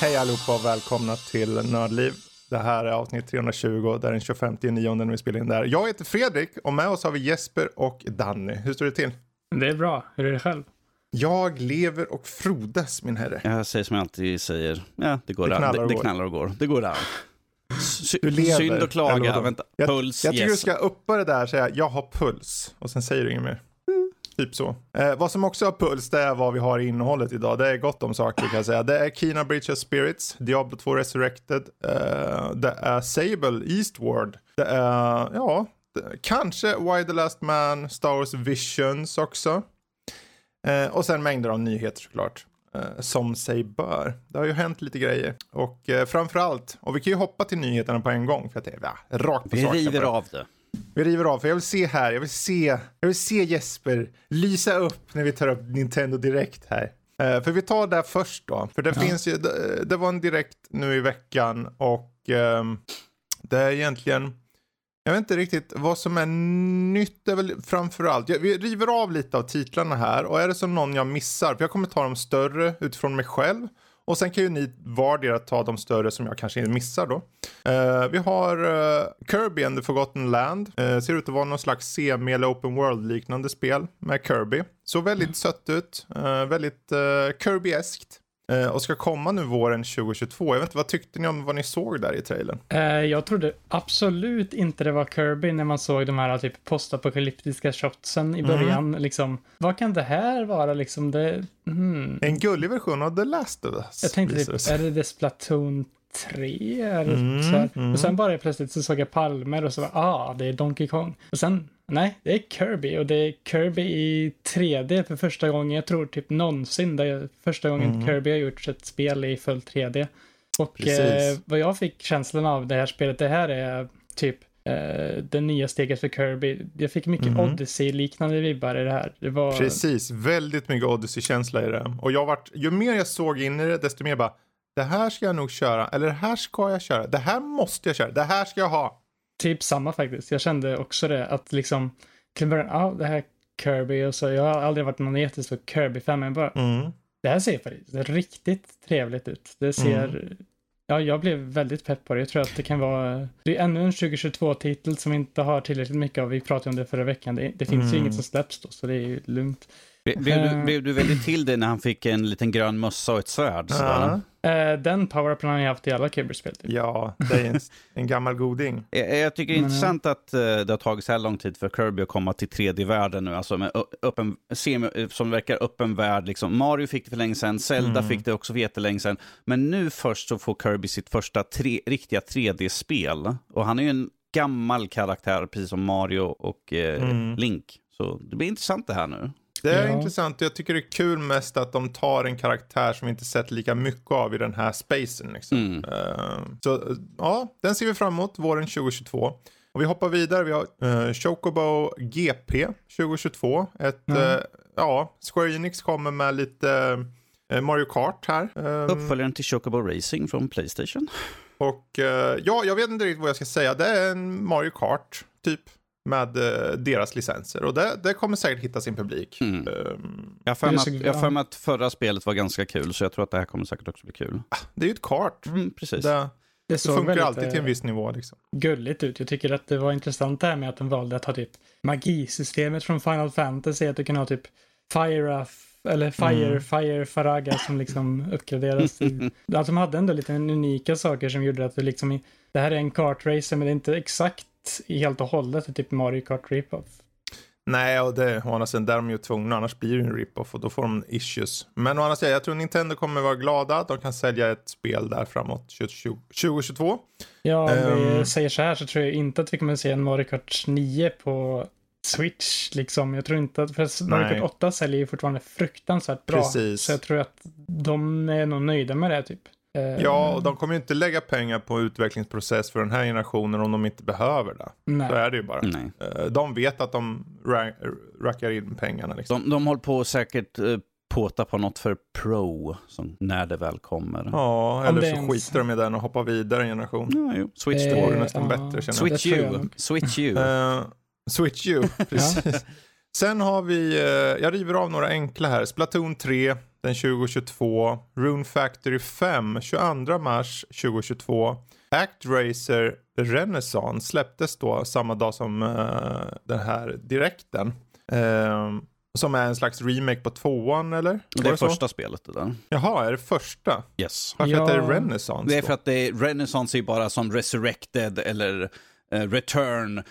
Hej allihopa och välkomna till Nördliv. Det här är avsnitt 320, det är den 25 9 när vi spelar in det här. Jag heter Fredrik och med oss har vi Jesper och Danny. Hur står det till? Det är bra. Hur är det själv? Jag lever och frodas min herre. Jag säger som jag alltid säger, ja det går Det knallar Det, och det går. knallar och går. Det går an. Du lever. Synd Eller klaga. Vänta, Jag, puls, jag tycker yes. du ska uppa det där och säga jag har puls och sen säger du inget mer. Typ så. Eh, vad som också har puls det är vad vi har i innehållet idag. Det är gott om saker kan jag säga. Det är Kina Breach of Spirits, Diablo 2 Resurrected, eh, det är Sable Eastward, det är ja, det, kanske Why the Last Man, Star Wars Visions också. Eh, och sen mängder av nyheter såklart. Eh, som sig bör. Det har ju hänt lite grejer. Och eh, framförallt, och vi kan ju hoppa till nyheterna på en gång för att det är ja, rakt på Vi river av det. Vi river av, för jag vill se här, jag vill se, jag vill se Jesper lysa upp när vi tar upp Nintendo Direkt här. Eh, för vi tar där först då, för det finns ju, det, det var en direkt nu i veckan och ehm, det är egentligen, jag vet inte riktigt vad som är nytt, det är väl framförallt, jag, vi river av lite av titlarna här och är det som någon jag missar, för jag kommer ta de större utifrån mig själv. Och sen kan ju ni vardera ta de större som jag kanske missar då. Eh, vi har eh, Kirby and the Forgotten Land. Eh, ser ut att vara någon slags semi eller open world liknande spel med Kirby. Så väldigt sött ut. eh, väldigt uh, Kirby-eskt. Eh, och ska komma nu våren 2022. Jag vet inte, vad tyckte ni om vad ni såg där i trailern? Eh, jag trodde absolut inte det var Kirby när man såg de här typ postapokalyptiska shotsen i början. Liksom, vad kan det här vara liksom? Det, hmm. En gullig version av The Last of Us. Jag tänkte typ, är det The Splatoon 3? Eller Mm, så mm. Och sen bara plötsligt så såg jag palmer och så var ah, det är Donkey Kong. Och sen, nej, det är Kirby och det är Kirby i 3D för första gången, jag tror typ någonsin, det är första gången Mm. Kirby har gjort ett spel i full 3D. Och eh, vad jag fick känslan av det här spelet, det här är typ eh, det nya steget för Kirby. Jag fick mycket Mhm. Odyssey-liknande vibbar i det här. Det var... Precis, väldigt mycket Odyssey-känsla i det. Och jag vart, ju mer jag såg in i det, desto mer bara, det här ska jag nog köra, eller det här ska jag köra, det här måste jag köra, det här ska jag ha. Typ samma faktiskt. Jag kände också det, att liksom till början, ja, det här Kirby och så, jag har aldrig varit någon jättestor Kirby-fan, men bara, Mm. det här ser faktiskt riktigt trevligt ut. Det ser, ja, jag blev väldigt pepp på det. Jag tror att det kan vara, det är ännu en 2022-titel som vi inte har tillräckligt mycket av. Vi pratade om det förra veckan. Det, det finns ju Mm. inget som släpps då, så det är ju lugnt. Blev, blev, Eh. du, blev du väldigt till det när han fick en liten grön mössa och ett svärd? Ja. Eh, den power-upen har jag haft i alla Kirby-spel. Typ. ja, det är en, en gammal goding. Jag, jag tycker det är Men, intressant att eh, det har tagit så här lång tid för Kirby att komma till 3D-världen nu. Alltså med öppen, semi, som verkar öppen värld. Liksom. Mario fick det för länge sedan, Zelda Mm. fick det också för jättelänge sedan. Men nu först så får Kirby sitt första tre, riktiga 3D-spel. Och han är ju en gammal karaktär, precis som Mario och eh, Mm. Link. Så det blir intressant det här nu. Det är Ja. intressant och jag tycker det är kul mest att de tar en karaktär som vi inte sett lika mycket av i den här spacen. Liksom. Mm. Eh, så eh, ja, den ser vi fram emot våren 2022. Och vi hoppar vidare, vi har uh, Chocobo GP 2022. Ett, Mm. eh, ja, Square Enix kommer med lite Mario Kart här. Um, Uppföljaren till Chocobo Racing från Playstation. och ja, jag vet inte riktigt vad jag ska säga. Det är en Mario Kart typ med eh, deras licenser. Och det, det kommer säkert hitta sin publik. Mm. Ehm, Jag har för mig att, förra spelet var ganska kul, så jag tror att det här kommer säkert också bli kul. det är ju ett kart. Mm, precis. Det, Det det funkar väldigt, alltid till en eh, viss nivå. Liksom. gulligt ut. Jag tycker att det var intressant det här med att de valde att ha typ magisystemet från Final Fantasy, att du kan ha typ Fire eller Fire, Mm. Fire Faraga som liksom uppgraderas. till- att de hade ändå lite unika saker som gjorde att det liksom, det här är en kartracer men det är inte exakt helt och hållet typ Mario Kart Rip-Off. Nej, och det, å andra sidan, där är de ju tvungna, annars blir det en rip-off och då får de issues. Men å andra sidan, jag tror Nintendo kommer vara glada att de kan sälja ett spel där framåt 2020 2022. Ja, om Ehm. vi säger så här så tror jag inte att vi kommer att se en Mario Kart 9 på Switch liksom. Jag tror inte att, för Mario. Kart 8 säljer ju fortfarande fruktansvärt bra. Precis. Så jag tror att de är nog nöjda med det typ. Eh, Ja, och de kommer ju inte lägga pengar på utvecklingsprocess för den här generationen om de inte behöver det. nej. Så är det ju bara. Nej. Eh, De vet att de ra- rackar in pengarna liksom. De, de håller på säkert eh, påta på något för Pro, som, när det väl kommer. Ja, eller så ens- skiter de i den och hoppar vidare en generation. Ja, jo. Switch Eh, Det vore nästan ja. bättre känner. Switch you. Switch you. Eh, Switch U, precis. Sen har vi, jag river av några enkla här. Splatoon 3 den 2022. Rune Factory 5 22 mars 2022. ActRaiser Renaissance släpptes då samma dag som eh, den här direkten. Eh, som är en slags remake på tvåan eller? det är så? första spelet det där. Jaha, är det första? Yes. Varför Ja. heter det Renaissance Det är för att det är, Renaissance är bara som Resurrected eller eh, Return.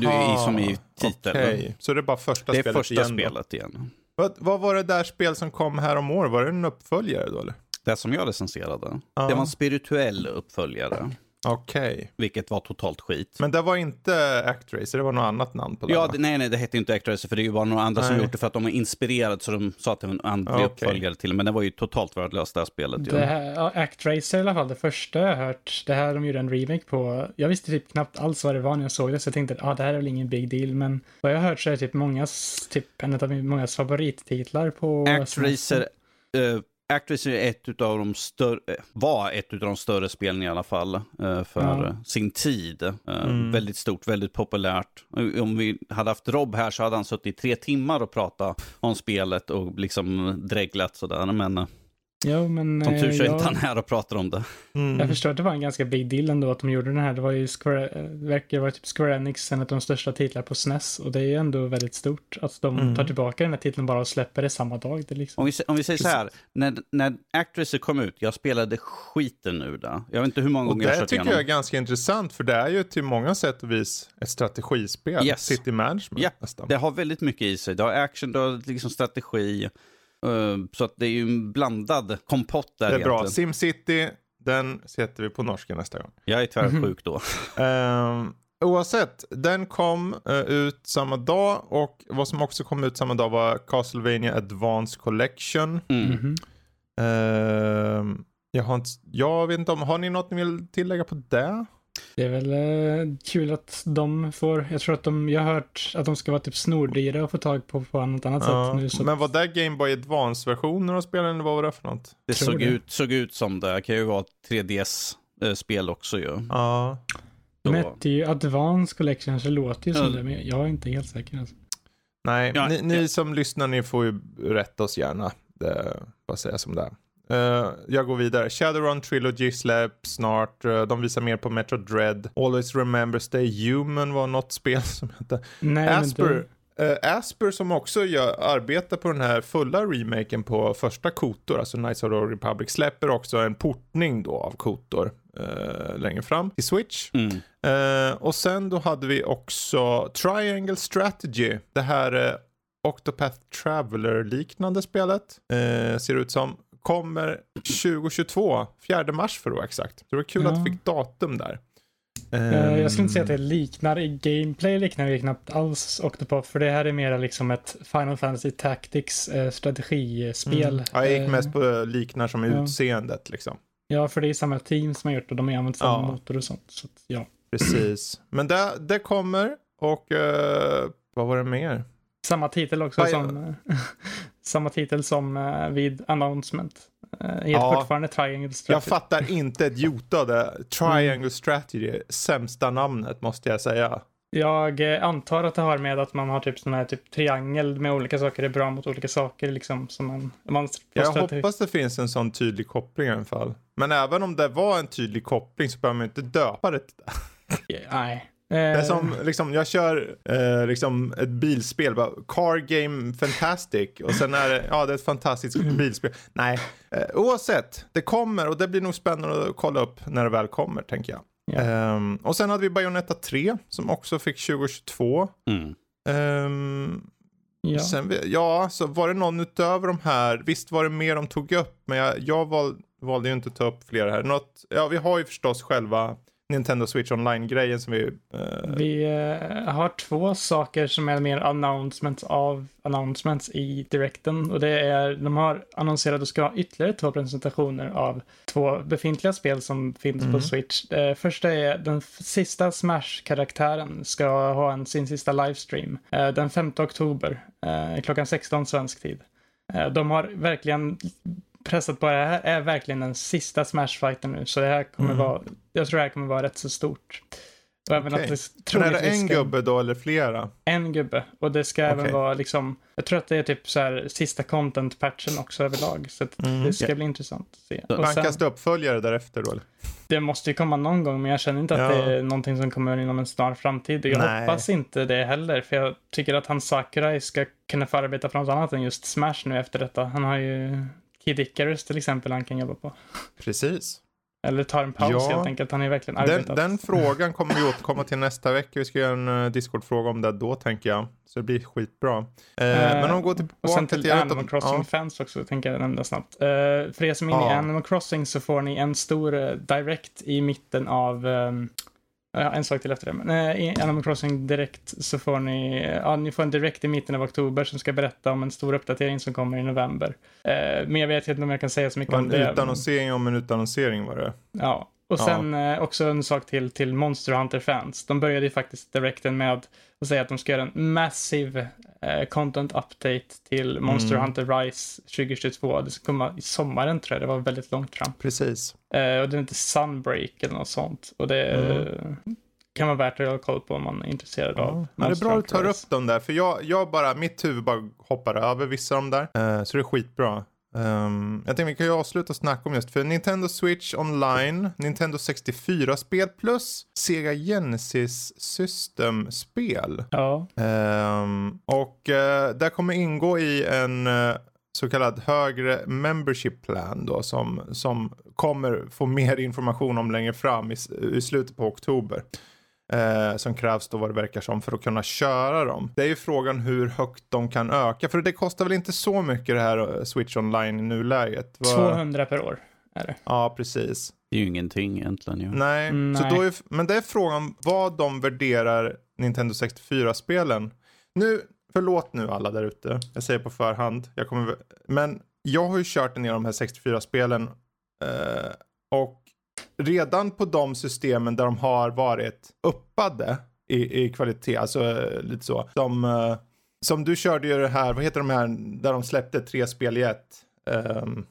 Du är i- som i titeln. Okej, så det är bara första Det är spelet första igen spelet igen. Vad, vad var det där spel som kom här om år? Var det en uppföljare då eller? Det som jag recenserade. Ja. Det var en spirituell uppföljare, Okej. vilket var totalt skit. Men det var inte Actracer, det var något annat namn på det Ja, det, nej, nej, det hette inte Actracer för det är ju bara några andra som Nej. gjort det för att de var inspirerade så de sa att det var en andlig Okej. uppföljare till Men det var ju totalt värdelöst det här spelet. Det här, ja, ActRaiser i alla fall, det första jag hört, det här de gjorde en remake på. Jag visste typ knappt alls vad det var när jag såg det, så jag tänkte att ah, det här är väl ingen big deal, men vad jag har hört så är det typ mångas, typ en av mångas favorittitlar på Actracer, uh, Actracer är ett utav de större, eh, var ett av de större spelen i alla fall eh, för Ja. eh, sin tid. Mm. Väldigt stort, väldigt populärt. Om vi hade haft Rob här så hade han suttit i tre timmar och pratat om spelet och liksom dreglat sådär. Men Jo, men som tur så är eh, inte han här och pratar om det. Mm. jag förstår att det var en ganska big deal ändå att de gjorde den här. Det var ju Square, eh, verkar vara typ Square Enix, en av de största titlarna på SNES, och det är ju ändå väldigt stort att de Mm. tar tillbaka den här titeln bara och släpper det samma dag. Det liksom. Om vi, om vi säger så här, när, när Actracer kom ut, jag spelade skiten ur det. Jag vet inte hur många Och gånger jag det har kört tycker igenom. jag är ganska intressant för det är ju till många sätt och vis ett strategispel. Yes. City management Ja, nästan. Det har väldigt mycket i sig. Det har action, det har liksom strategi. Eh, så att det är ju en blandad kompott där det är bra. egentligen. SimCity, den sätter vi på norska nästa gång. Jag är tyvärr Mhm. sjuk då. Ehm, oavsett, den kom eh, ut samma dag och vad som också kom ut samma dag var Castlevania Advance Collection. Mm. Ehm, jag, har inte, jag vet inte om, har ni något ni vill tillägga på det? Det är väl eh, kul att de får, jag tror att de, jag har hört att de ska vara typ snordyra att få tag på på något annat Ja, sätt nu. Så Men var det Game Boy Advance-versioner av spelen eller vad var det för något? Det såg det. ut, såg ut som det. Det kan ju vara 3DS-spel också ju. Ja. de hette ju Advance Collection så det låter ju som Ja. det, men jag är inte helt säker. Alltså. Nej, Ja, ni, ni ja. som lyssnar ni får ju rätta oss gärna. Det bara säga som det är. Eh, jag går vidare. Shadowrun Trilogy släpps snart. Eh, de visar mer på Metro Dread. Always Remember Stay Human var något spel som hette. Nej, Asper. eh, Asper som också gör, arbetar på den här fulla remaken på första Kotor, alltså Knights of the Republic, släpper också en portning då av Kotor längre fram till Switch. Mm. Och sen då hade vi också Triangle Strategy. Det här Octopath Traveler-liknande spelet. Eh, ser ut som. Kommer 2022, 4 mars för att vara exakt. Så det var kul Ja. att vi fick datum där. Eh, jag skulle inte säga att Ehm, det liknar i gameplay, liknar det knappt alls Octopath, för det här är mer liksom ett Final Fantasy Tactics eh, strategispel. Mm. Ja, jag gick Eh, mest på liknar som ja. utseendet liksom. Ja, för det är samma team som har gjort det och de har använt samma Ja. motor och sånt. Så att, ja. Precis. Men det, det kommer och eh, vad var det mer? Samma titel också Bio- som samma titel som eh, vid announcement. Uh, heter Ja. fortfarande Triangle Jag Strategy. fattar inte ett jota det. Triangle Strategy, sämsta namnet måste jag säga. Jag eh, antar att det har med att man har typ sån här typ triangel med olika saker är bra mot olika saker liksom som man... man Jag hoppas det finns en sån tydlig koppling i alla fall. Men även om det var en tydlig koppling så behöver man inte döpa det till det. Nej. Det är Eh, som, liksom, jag kör eh, liksom ett bilspel, bara, Car Game Fantastic och sen är det, ja det är ett fantastiskt bilspel. Nej, eh, oavsett, det kommer och det blir nog spännande att kolla upp när det väl kommer tänker jag. Ja. Ehm, och sen hade vi Bayonetta 3 som också fick 2022. Mm. Ehm, ja. Sen, vi- ja, så var det någon utöver de här, visst var det mer de tog upp, men jag, jag val, valde ju inte att ta upp fler här. Något, ja, vi har ju förstås själva Nintendo Switch Online-grejen som vi... Uh... Vi uh, har två saker som är mer announcements av announcements i direkten. Och det är, de har annonserat att ska ha ytterligare två presentationer av två befintliga spel som finns mm. på Switch. Det första är den sista Smash-karaktären ska ha en, sin sista livestream uh, den 5 oktober klockan 16 svensk tid. De har verkligen pressat på det här är verkligen den sista Smash-fighten nu, så det här kommer mm. vara, jag tror det här kommer vara rätt så stort. Och även okay. att det Men är det en ska... gubbe då eller flera? En gubbe. Och det ska okay. även vara liksom, jag tror att det är typ så här sista content-patchen också överlag. Så mm. det ska yeah. bli intressant att se. Rankas det uppföljare därefter då eller? Det måste ju komma någon gång, men jag känner inte att ja. det är någonting som kommer inom en snar framtid. Jag Nej. hoppas inte det heller, för jag tycker att han Sakurai ska kunna förarbeta för något annat än just Smash nu efter detta. Han har ju Kid Icarus till exempel han kan jobba på. Precis. Eller tar en paus ja, helt enkelt. Han är verkligen arbetat. Den, den frågan kommer vi återkomma till nästa vecka. Vi ska göra en uh, Discord-fråga om det då tänker jag. Så det blir skitbra. Uh, men om vi går tillbaka och sen till, till Animal Crossing-fans ja. också, tänker jag nämna snabbt. Uh, för er som är inne ja. i Animal Crossing så får ni en stor direct i mitten av um, Ja, en sak till efter det. Men, eh, I Animal Crossing direkt så får ni, ja, ni får en direkt i mitten av oktober som ska berätta om en stor uppdatering som kommer i november. Eh, men jag vet inte om jag kan säga så mycket om det. En utannonsering om en utannonsering var det. Ja, och sen ja. eh, också en sak till till Monster Hunter-fans. De började ju faktiskt direkten med att säga att de ska göra en massiv eh, content update till Monster mm. Hunter Rise 2022. Det ska komma i sommaren tror jag, det var väldigt långt fram. Precis. Eh, och det är inte Sunbreak eller något sånt. Och det mm. kan vara värt att ha koll på om man är intresserad ja. av ja, Det är bra att du tar upp dem där, för jag, jag bara, mitt huvud bara hoppar över vissa av dem där. Eh, så det är skitbra. Um, jag tänkte vi kan ju avsluta snacka om just för Nintendo Switch online, Nintendo 64-spel plus Sega Genesis System-spel. Ja. Um, och uh, där kommer ingå i en uh, så kallad högre membership plan då som, som kommer få mer information om längre fram i, i slutet på oktober eh, som krävs då vad det verkar som för att kunna köra dem. Det är ju frågan hur högt de kan öka, för det kostar väl inte så mycket det här eh, Switch online i nuläget? 200 per år är det. Ja, precis. Det är ju ingenting egentligen. Ja. Nej, Nej. Så då är, men det är frågan vad de värderar Nintendo 64-spelen. Nu, förlåt nu alla där ute, jag säger på förhand, jag kommer, men jag har ju kört en del av de här 64-spelen eh, och redan på de systemen där de har varit uppade i, i kvalitet, alltså eh, lite så. De, uh, som du körde ju det här, vad heter de här, där de släppte tre spel i ett. Um,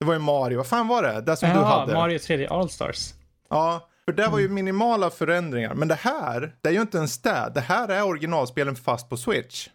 det var ju Mario, vad fan var det? Det som Jaha, du hade. Mario 3D All-Stars. Ja, för det var ju minimala förändringar. Men det här, det är ju inte ens det. Det här är originalspelen fast på Switch.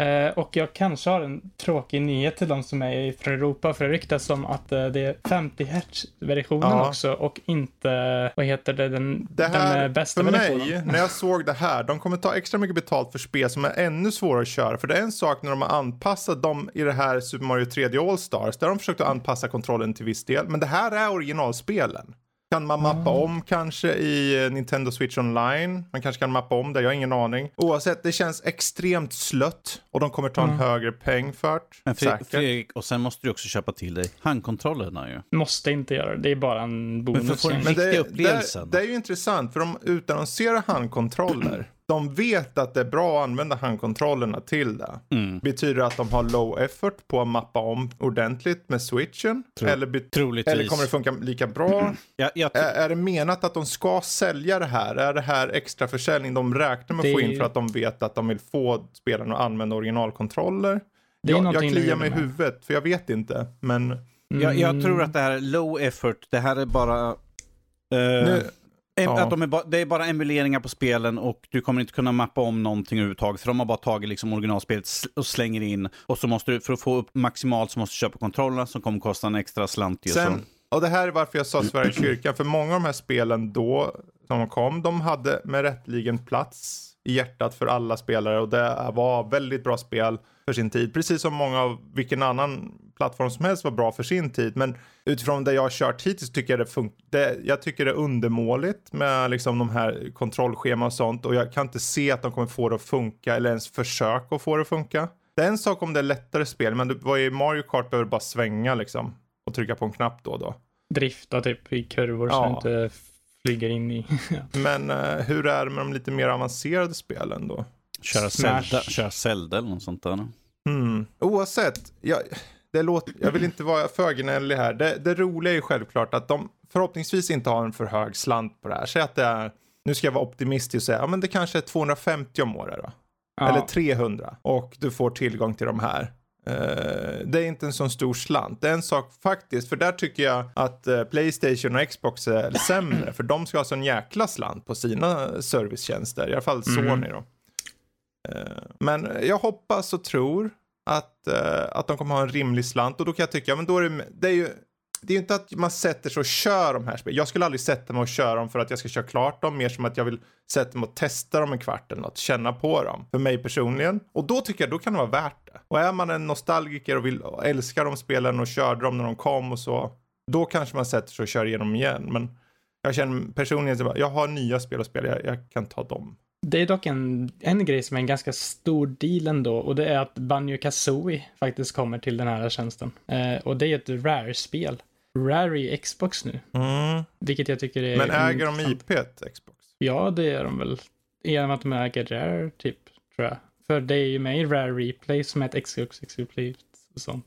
Uh, och jag kanske har en tråkig nyhet till de som är från Europa, för det ryktas om att uh, det är 50 Hz-versionen ja. också och inte, vad heter det, den, det här, den bästa för versionen. För mig, när jag såg det här, de kommer ta extra mycket betalt för spel som är ännu svårare att köra. För det är en sak när de har anpassat dem i det här Super Mario 3D All-Stars, där de försökt att anpassa kontrollen till viss del. Men det här är originalspelen. Kan man mappa mm. om kanske i Nintendo Switch Online? Man kanske kan mappa om det, jag har ingen aning. Oavsett, det känns extremt slött och de kommer ta en mm. högre peng för det. Fredrik, och sen måste du också köpa till dig handkontrollerna ju. Måste inte göra det, det är bara en bonus. Men, för att få den riktiga upplevelsen. Det, det är ju intressant, för de utannonserar handkontroller de vet att det är bra att använda handkontrollerna till det. Mm. Betyder det att de har low effort på att mappa om ordentligt med switchen? Tro eller, eller kommer det funka lika bra? Mm. Ja, är, är, det menat att de ska sälja det här? Är det här extra försäljning de räknar med att få in för att de vet att de vill få spelarna att använda originalkontroller? Jag, jag kliar mig i huvudet för jag vet inte. Men... Mm. Jag, jag, tror att det här är low effort, det här är bara... Uh... Nu, Ja. Att de är ba, det är bara emuleringar på spelen och du kommer inte kunna mappa om någonting överhuvudtaget. För de har bara tagit liksom originalspelet och slänger in. Och så måste du, för att få upp maximalt så måste du köpa kontrollerna som kommer kosta en extra slant. Sen, och det här är varför jag sa Sverige kyrkan. För många av de här spelen då, som kom, de hade med rättligen plats i hjärtat för alla spelare. Och det var väldigt bra spel för sin tid. Precis som många av vilken annan plattform som helst var bra för sin tid. Men utifrån det jag har kört hittills tycker jag det funkar. Jag tycker det är undermåligt med liksom de här kontrollschema och sånt. Och jag kan inte se att de kommer få det att funka eller ens försöka att få det att funka. Det är en sak om det är lättare spel, men var i Mario Kart behöver bara svänga liksom och trycka på en knapp då och då. Drifta typ i kurvor ja. så inte flyger in i. Men uh, hur är det med de lite mer avancerade spelen då? Köra Zelda, köra Zelda eller något sånt där. Mm. Oavsett, jag, det låter, jag vill inte vara för gnällig här. Det, det roliga är ju självklart att de förhoppningsvis inte har en för hög slant på det här. Säg att det är, nu ska jag vara optimistisk och säga, ja men det kanske är 250 om året då. Ja. Eller 300 och du får tillgång till de här. Uh, det är inte en sån stor slant. Det är en sak faktiskt, för där tycker jag att uh, Playstation och Xbox är sämre. För de ska ha sån jäkla slant på sina servicetjänster. I alla fall mm. Sony då. Uh, men jag hoppas och tror att, att de kommer ha en rimlig slant. Och då kan jag tycka, men då är det, det är ju det är ju inte att man sätter sig och kör de här spelen. Jag skulle aldrig sätta mig och köra dem för att jag ska köra klart dem. Mer som att jag vill sätta mig och testa dem en kvart eller något. Känna på dem. För mig personligen. Och då tycker jag då kan det vara värt det. Och är man en nostalgiker och vill och älskar de spelen och körde dem när de kom och så. Då kanske man sätter sig och kör igenom igen. Men jag känner personligen att jag har nya spel att spela. Jag, jag kan ta dem. Det är dock en, en grej som är en ganska stor deal ändå och det är att Banjo Kazooie faktiskt kommer till den här tjänsten. Eh, och det är ett Rare-spel. Rare i Xbox nu. Mm. Vilket jag tycker är Men äger de IP Xbox? Ja, det är de väl. Med att de äger Rare, typ, tror jag. För det är ju med i Rare Replay som är ett Xbox Exclusive och sånt.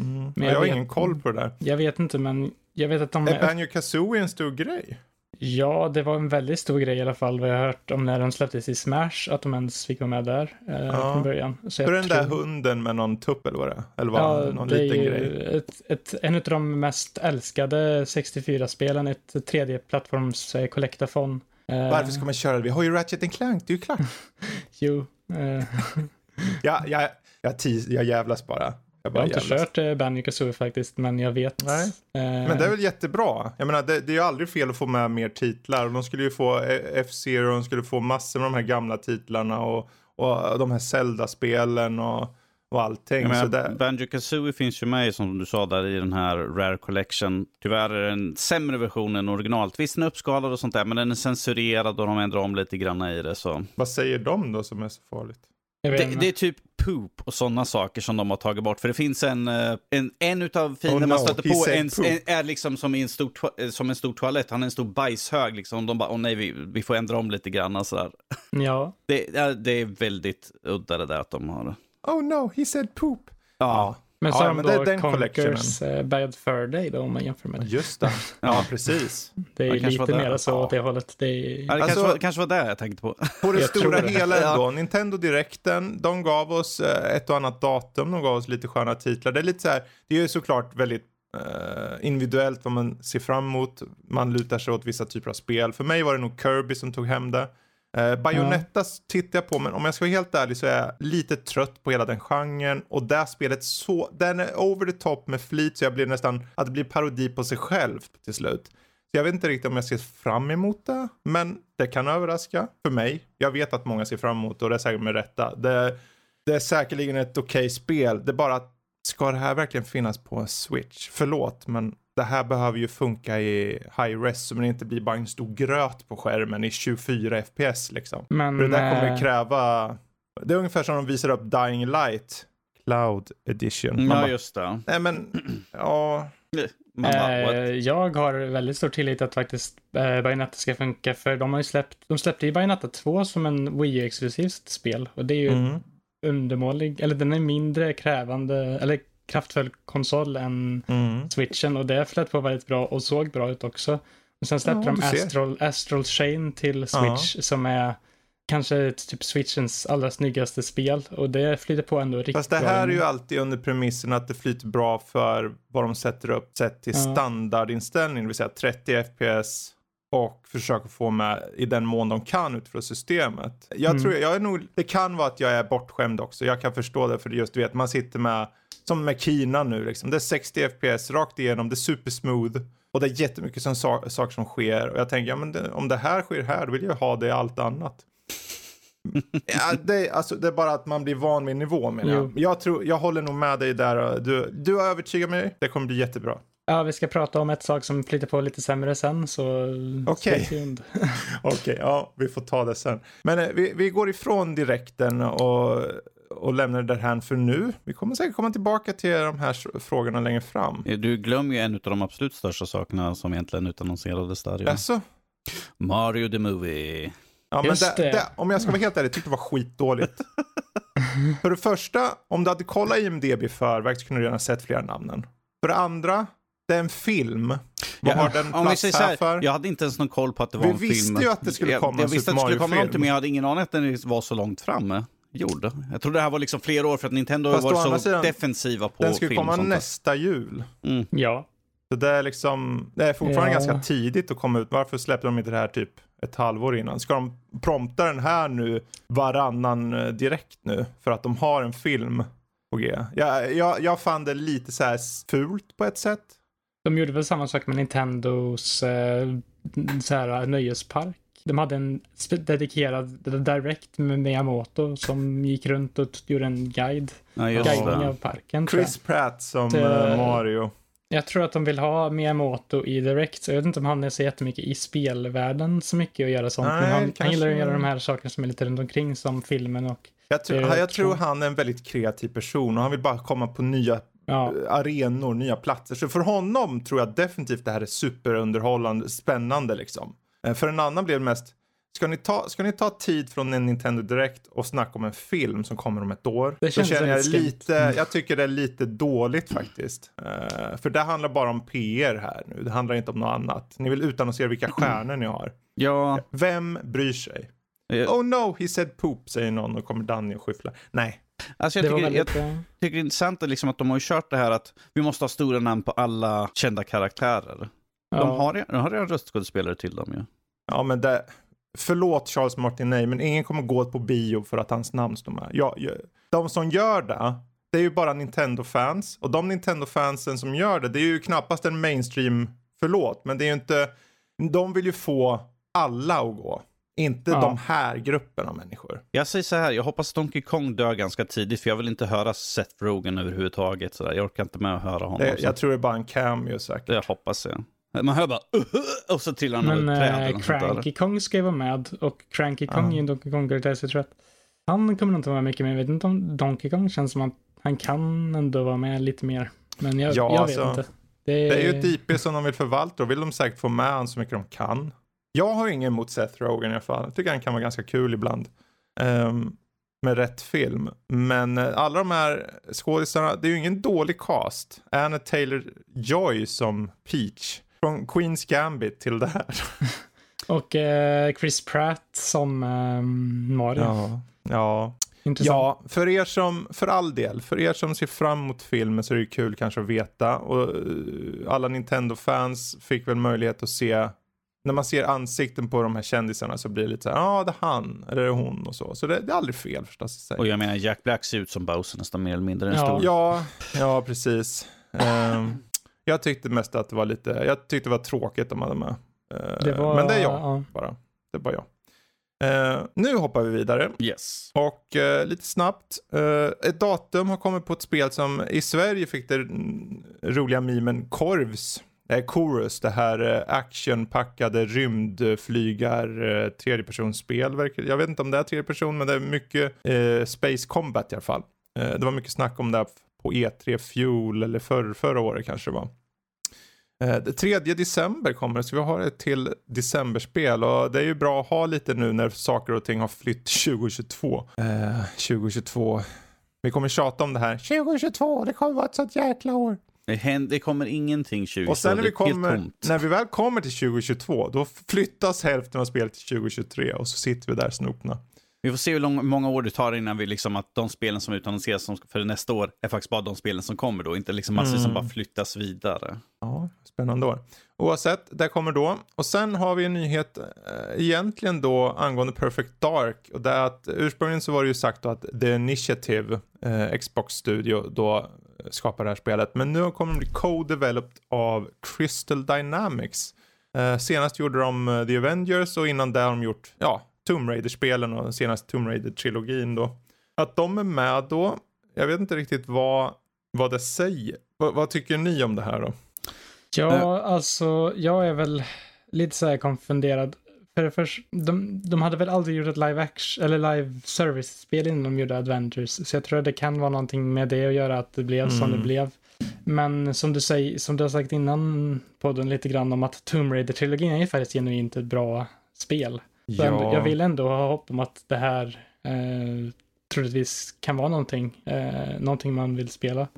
Mm. Men jag, jag har vet, ingen koll på det där. Jag vet inte, men jag vet att de... Är Banjo Kazooie en stor grej? Ja, det var en väldigt stor grej i alla fall vad jag har hört om när de släpptes i Smash, att de ens fick vara med där eh, ja. från början. Så För den tror... där hunden med någon tupp eller vad det? Eller var ja, någon det liten är grej? Ett, ett, en av de mest älskade 64-spelen, ett 3D-plattforms eh, collectathon. Eh, Varför ska man köra det? Vi har ju Ratchet Clank, det är ju klart. jo. Eh. ja, jag, jag, jag jävlas bara. Jag, jag har inte kört eh, Banjo Kazooie faktiskt, men jag vet. Nej. Eh... Men det är väl jättebra. Jag menar, det, det är ju aldrig fel att få med mer titlar. De skulle ju få F-Zero, de skulle få massor med de här gamla titlarna och, och de här Zelda-spelen och, och allting. Men, det... Banjo Kazooie finns ju med som du sa där i den här Rare Collection. Tyvärr är det en sämre version än originalet. Visst den är uppskalad och sånt där, men den är censurerad och de ändrar om lite grann i det. Så. Vad säger de då som är så farligt? Det, det, är typ poop och sådana saker som de har tagit bort. För det finns en, eh, en, en utav fienden oh no, man stöter på en, en, är liksom som, en stor, eh, som en stor toalett. Han är en stor bajshög liksom. De bara, åh oh, nej, vi, vi får ändra om lite grann. Sådär. Ja. Det, det är väldigt udda det där att de har. Oh no, he said poop. Ja. Men ja, men då det, Conkers uh, Bad Fur Day då om man jämför med det. Just det, ja precis. Det är lite mer så åt det hållet. Det, är... ja, det alltså, kanske, var, kanske var det jag tänkte på. På det stora hela ändå, Nintendo Directen, de gav oss uh, ett och annat datum, de gav oss lite sköna titlar. Det är lite så här, det är ju såklart väldigt uh, individuellt vad man ser fram emot. Man lutar sig åt vissa typer av spel. För mig var det nog Kirby som tog hem det. Eh, Bayonetta ja. tittar jag på, men om jag ska vara helt ärlig så är jag lite trött på hela den genren. Och det spelet så, den är over the top med flit så jag blir nästan, att det blir parodi på sig själv till slut. Så jag vet inte riktigt om jag ser fram emot det, men det kan överraska för mig. Jag vet att många ser fram emot det och det är säkert med rätta. Det, det är säkerligen ett okej okay spel. Det är bara att ska det här verkligen finnas på en switch? Förlåt, men det här behöver ju funka i high res så det inte blir bara en stor gröt på skärmen i 24 fps liksom. Men, För det där kommer äh... kräva, det är ungefär som de visar upp Dying Light Cloud Edition. Man ja, bara, just det. Nej men, ja. Bara, eh, jag har väldigt stor tillit att faktiskt eh, Bayonetta ska funka för de har ju släppt, de släppte ju Bayonetta 2 som en Wii exklusivt spel och det är ju mm. undermålig, eller den är mindre krävande, eller kraftfull konsol än mm. switchen och det flöt på väldigt bra och såg bra ut också. Och sen släppte ja, de Astral, Astral Chain till Switch ja. som är kanske typ Switchens allra snyggaste spel och det flyter på ändå riktigt bra. Fast det här bra. är ju alltid under premissen att det flyter bra för vad de sätter upp sett till ja. standardinställning, det vill säga 30 FPS och försöker få med i den mån de kan utifrån systemet. Jag mm. tror, jag är nog, det kan vara att jag är bortskämd också. Jag kan förstå det för just du vet, man sitter med som med Kina nu liksom. Det är 60 FPS rakt igenom, det är supersmooth. Och det är jättemycket som, saker som sker. Och jag tänker, ja, men det, om det här sker här, då vill jag ha det i allt annat. ja, det, alltså, det är bara att man blir van vid nivån menar jag. Jag, tror, jag håller nog med dig där. Du, du har övertygat mig. Det kommer bli jättebra. Ja, vi ska prata om ett sak som flyter på lite sämre sen, så Okej, okay. okay, ja, vi får ta det sen. Men eh, vi, vi går ifrån direkten och och lämnar det här för nu. Vi kommer säkert komma tillbaka till de här frågorna längre fram. Du glömmer ju en av de absolut största sakerna som egentligen utannonserades där. Alltså? Mario the Movie. Ja, men det, det. det, om jag ska vara helt ärlig, tyckte det var skitdåligt. För det första, om du hade kollat IMDB i förväg så kunde du redan sett flera namnen. För det andra, det är en film. Vad har den om vi plats säger så här här, för? jag hade inte ens någon koll på att det var Vi en film. visste ju att det skulle komma jag, en jag visste Super att det skulle komma någonting, men jag hade ingen aning att den var så långt framme. Gjorde. Jag trodde det här var liksom flera år för att Nintendo har Fast andra så sidan, defensiva på Den film och komma sånt där. nästa jul. Mm. Ja. Så det är liksom, det är fortfarande Ja. ganska tidigt att komma ut. Varför släpper de inte det här typ ett halvår innan? Ska de prompta den här nu varannan eh, direkt nu? För att de har en film på G. Jag, jag, jag fann det lite så här fult på ett sätt. De gjorde väl samma sak med Nintendos eh, så här, nöjespark. De hade en dedikerad direct med Miyamoto som gick runt och gjorde en guide. Ja, just Guidning det. av parken. Chris Pratt som Det- eh, Mario. Jag tror att de vill ha Miyamoto i Direct, så jag vet inte om han är så jättemycket i spelvärlden så mycket att göra sånt. Nej, men han, han gillar att göra de här sakerna som är lite runt omkring som filmen och Jag, tror, är jag tror tror- han är en väldigt kreativ person och han vill bara komma på nya ja. eh, arenor, nya platser. Så för honom tror jag definitivt det här är superunderhållande, spännande liksom. Eh, För en annan blev det mest, ska ni, ta, ska ni ta tid från en Nintendo Direct och snacka om en film som kommer om ett år? Det Då känns känner jag lite, Mm. jag tycker det är lite dåligt faktiskt. Eh, för det handlar bara om PR här nu, det handlar inte om något annat. Ni vill utannonsera vilka stjärnor ni har. Ja, Vem bryr sig? eh, Oh no, he said poop, säger någon och kommer Danny och skyfflar. Nej. alltså jag Det tycker, jag tycker det är intressant att liksom att de har ju kört det här att vi måste ha stora namn på alla kända karaktärer. De Ja. har, de har redan röstskådespelare till dem ju. Ja, men det... Förlåt Charles Martinet, men ingen kommer gå på bio för att hans namn står med. Jag, jag, de som gör det, det är ju bara Nintendo-fans. Och de Nintendo-fansen som gör det, det är ju knappast en mainstream, förlåt, men det är ju inte... De vill ju få alla att gå. Inte Ja. de här grupperna av människor. Jag säger så här, jag hoppas att Donkey Kong dör ganska tidigt för jag vill inte höra Seth Rogen överhuvudtaget. Så där. Jag orkar inte med att höra honom. Det, så. jag tror det är bara en cameo säkert. Det hoppas jag. Man hör bara "Uh-huh", och så trillar han Men träd. äh, sånt där. Cranky Kong ska ju vara med och Cranky Kong Ja. är ju en Donkey Kong-karaktär så jag tror att han kommer inte vara med mycket men jag vet inte om Donkey Kong känns som att han kan ändå vara med lite mer. Men jag, Ja, jag vet alltså, inte. Det är ju ett IP som de vill förvalta och vill de säkert få med han så mycket de kan. Jag har ingen emot Seth Rogen i alla fall. Jag tycker han kan vara ganska kul ibland. Ehm, med rätt film. Men eh, alla de här skådisarna, det är ju ingen dålig cast. Anna Taylor-Joy som Peach. Från Queens Gambit till det här. Och eh, Chris Pratt som ehm, Mario. Ja, ja. Intressant. Ja, för er som, för all del, för er som ser fram emot filmen så är det kul kanske att veta. Och eh, alla Nintendo-fans fick väl möjlighet att se, när man ser ansikten på de här kändisarna så blir det lite så här, ja ah, det är han, eller det är hon och så. Så det, det är aldrig fel förstås. att säga. Och jag menar, Jack Black ser ut som Bowser nästan mer eller mindre. En Ja. stor. Ja, ja precis. Ehm, jag tyckte mest att det var lite, jag tyckte det var tråkigt de hade med. Eh, Det var, men det är jag ja. bara. Det är bara jag. Eh, nu hoppar vi vidare. Yes. Och eh, lite snabbt, eh, ett datum har kommit på ett spel som i Sverige fick det mm, roliga mimen Korvs. Eh, Chorus, det här actionpackade rymdflygar tredjepersonsspel. verkar- Jag vet inte om det är tredjeperson men det är mycket Space Combat i alla fall. Det var mycket snack om det på E3 Fuel eller för, förra året kanske det var. Eh, Det 3 december kommer det, så vi har ett till decemberspel och det är ju bra att ha lite nu när saker och ting har flytt 2022. Eh, 2022. Vi kommer tjata om det här. 2022, det kommer vara ett sånt jäkla år. Det, händer, det kommer ingenting 2022. Och sen när vi, kommer, när vi väl kommer till 2022, då flyttas hälften av spelet till 2023 och så sitter vi där snopna. Vi får se hur lång, många år det tar innan vi liksom att de spelen som utannonseras som för nästa år är faktiskt bara de spelen som kommer då. Inte liksom massor som Mm. bara flyttas vidare. Ja, spännande år. Oavsett, det kommer då. Och sen har vi en nyhet eh, egentligen då angående Perfect Dark. Och det är att ursprungligen så var det ju sagt då att The Initiative, eh, Xbox Studio, då eh, skapar det här spelet. Men nu kommer det bli co-developed av Crystal Dynamics. Eh, senast gjorde de eh, The Avengers och innan det har de gjort, ja, Tomb Raider-spelen och den senaste Tomb Raider-trilogin då. Att de är med då, jag vet inte riktigt vad, vad det säger. Vad, vad tycker ni om det här då? Ja, alltså jag är väl lite så här konfunderad. För det först, de, de hade väl aldrig gjort ett live action eller live service-spel innan de gjorde Adventures. Så jag tror att det kan vara någonting med det att göra att det blev som Mm. det blev. Men som du, säger, som du har sagt innan podden lite grann om att Tomb Raider-trilogin är faktiskt genuint ett bra spel. Ja. jag vill ändå ha hopp om att det här eh, troligtvis kan vara någonting, eh, någonting man vill spela.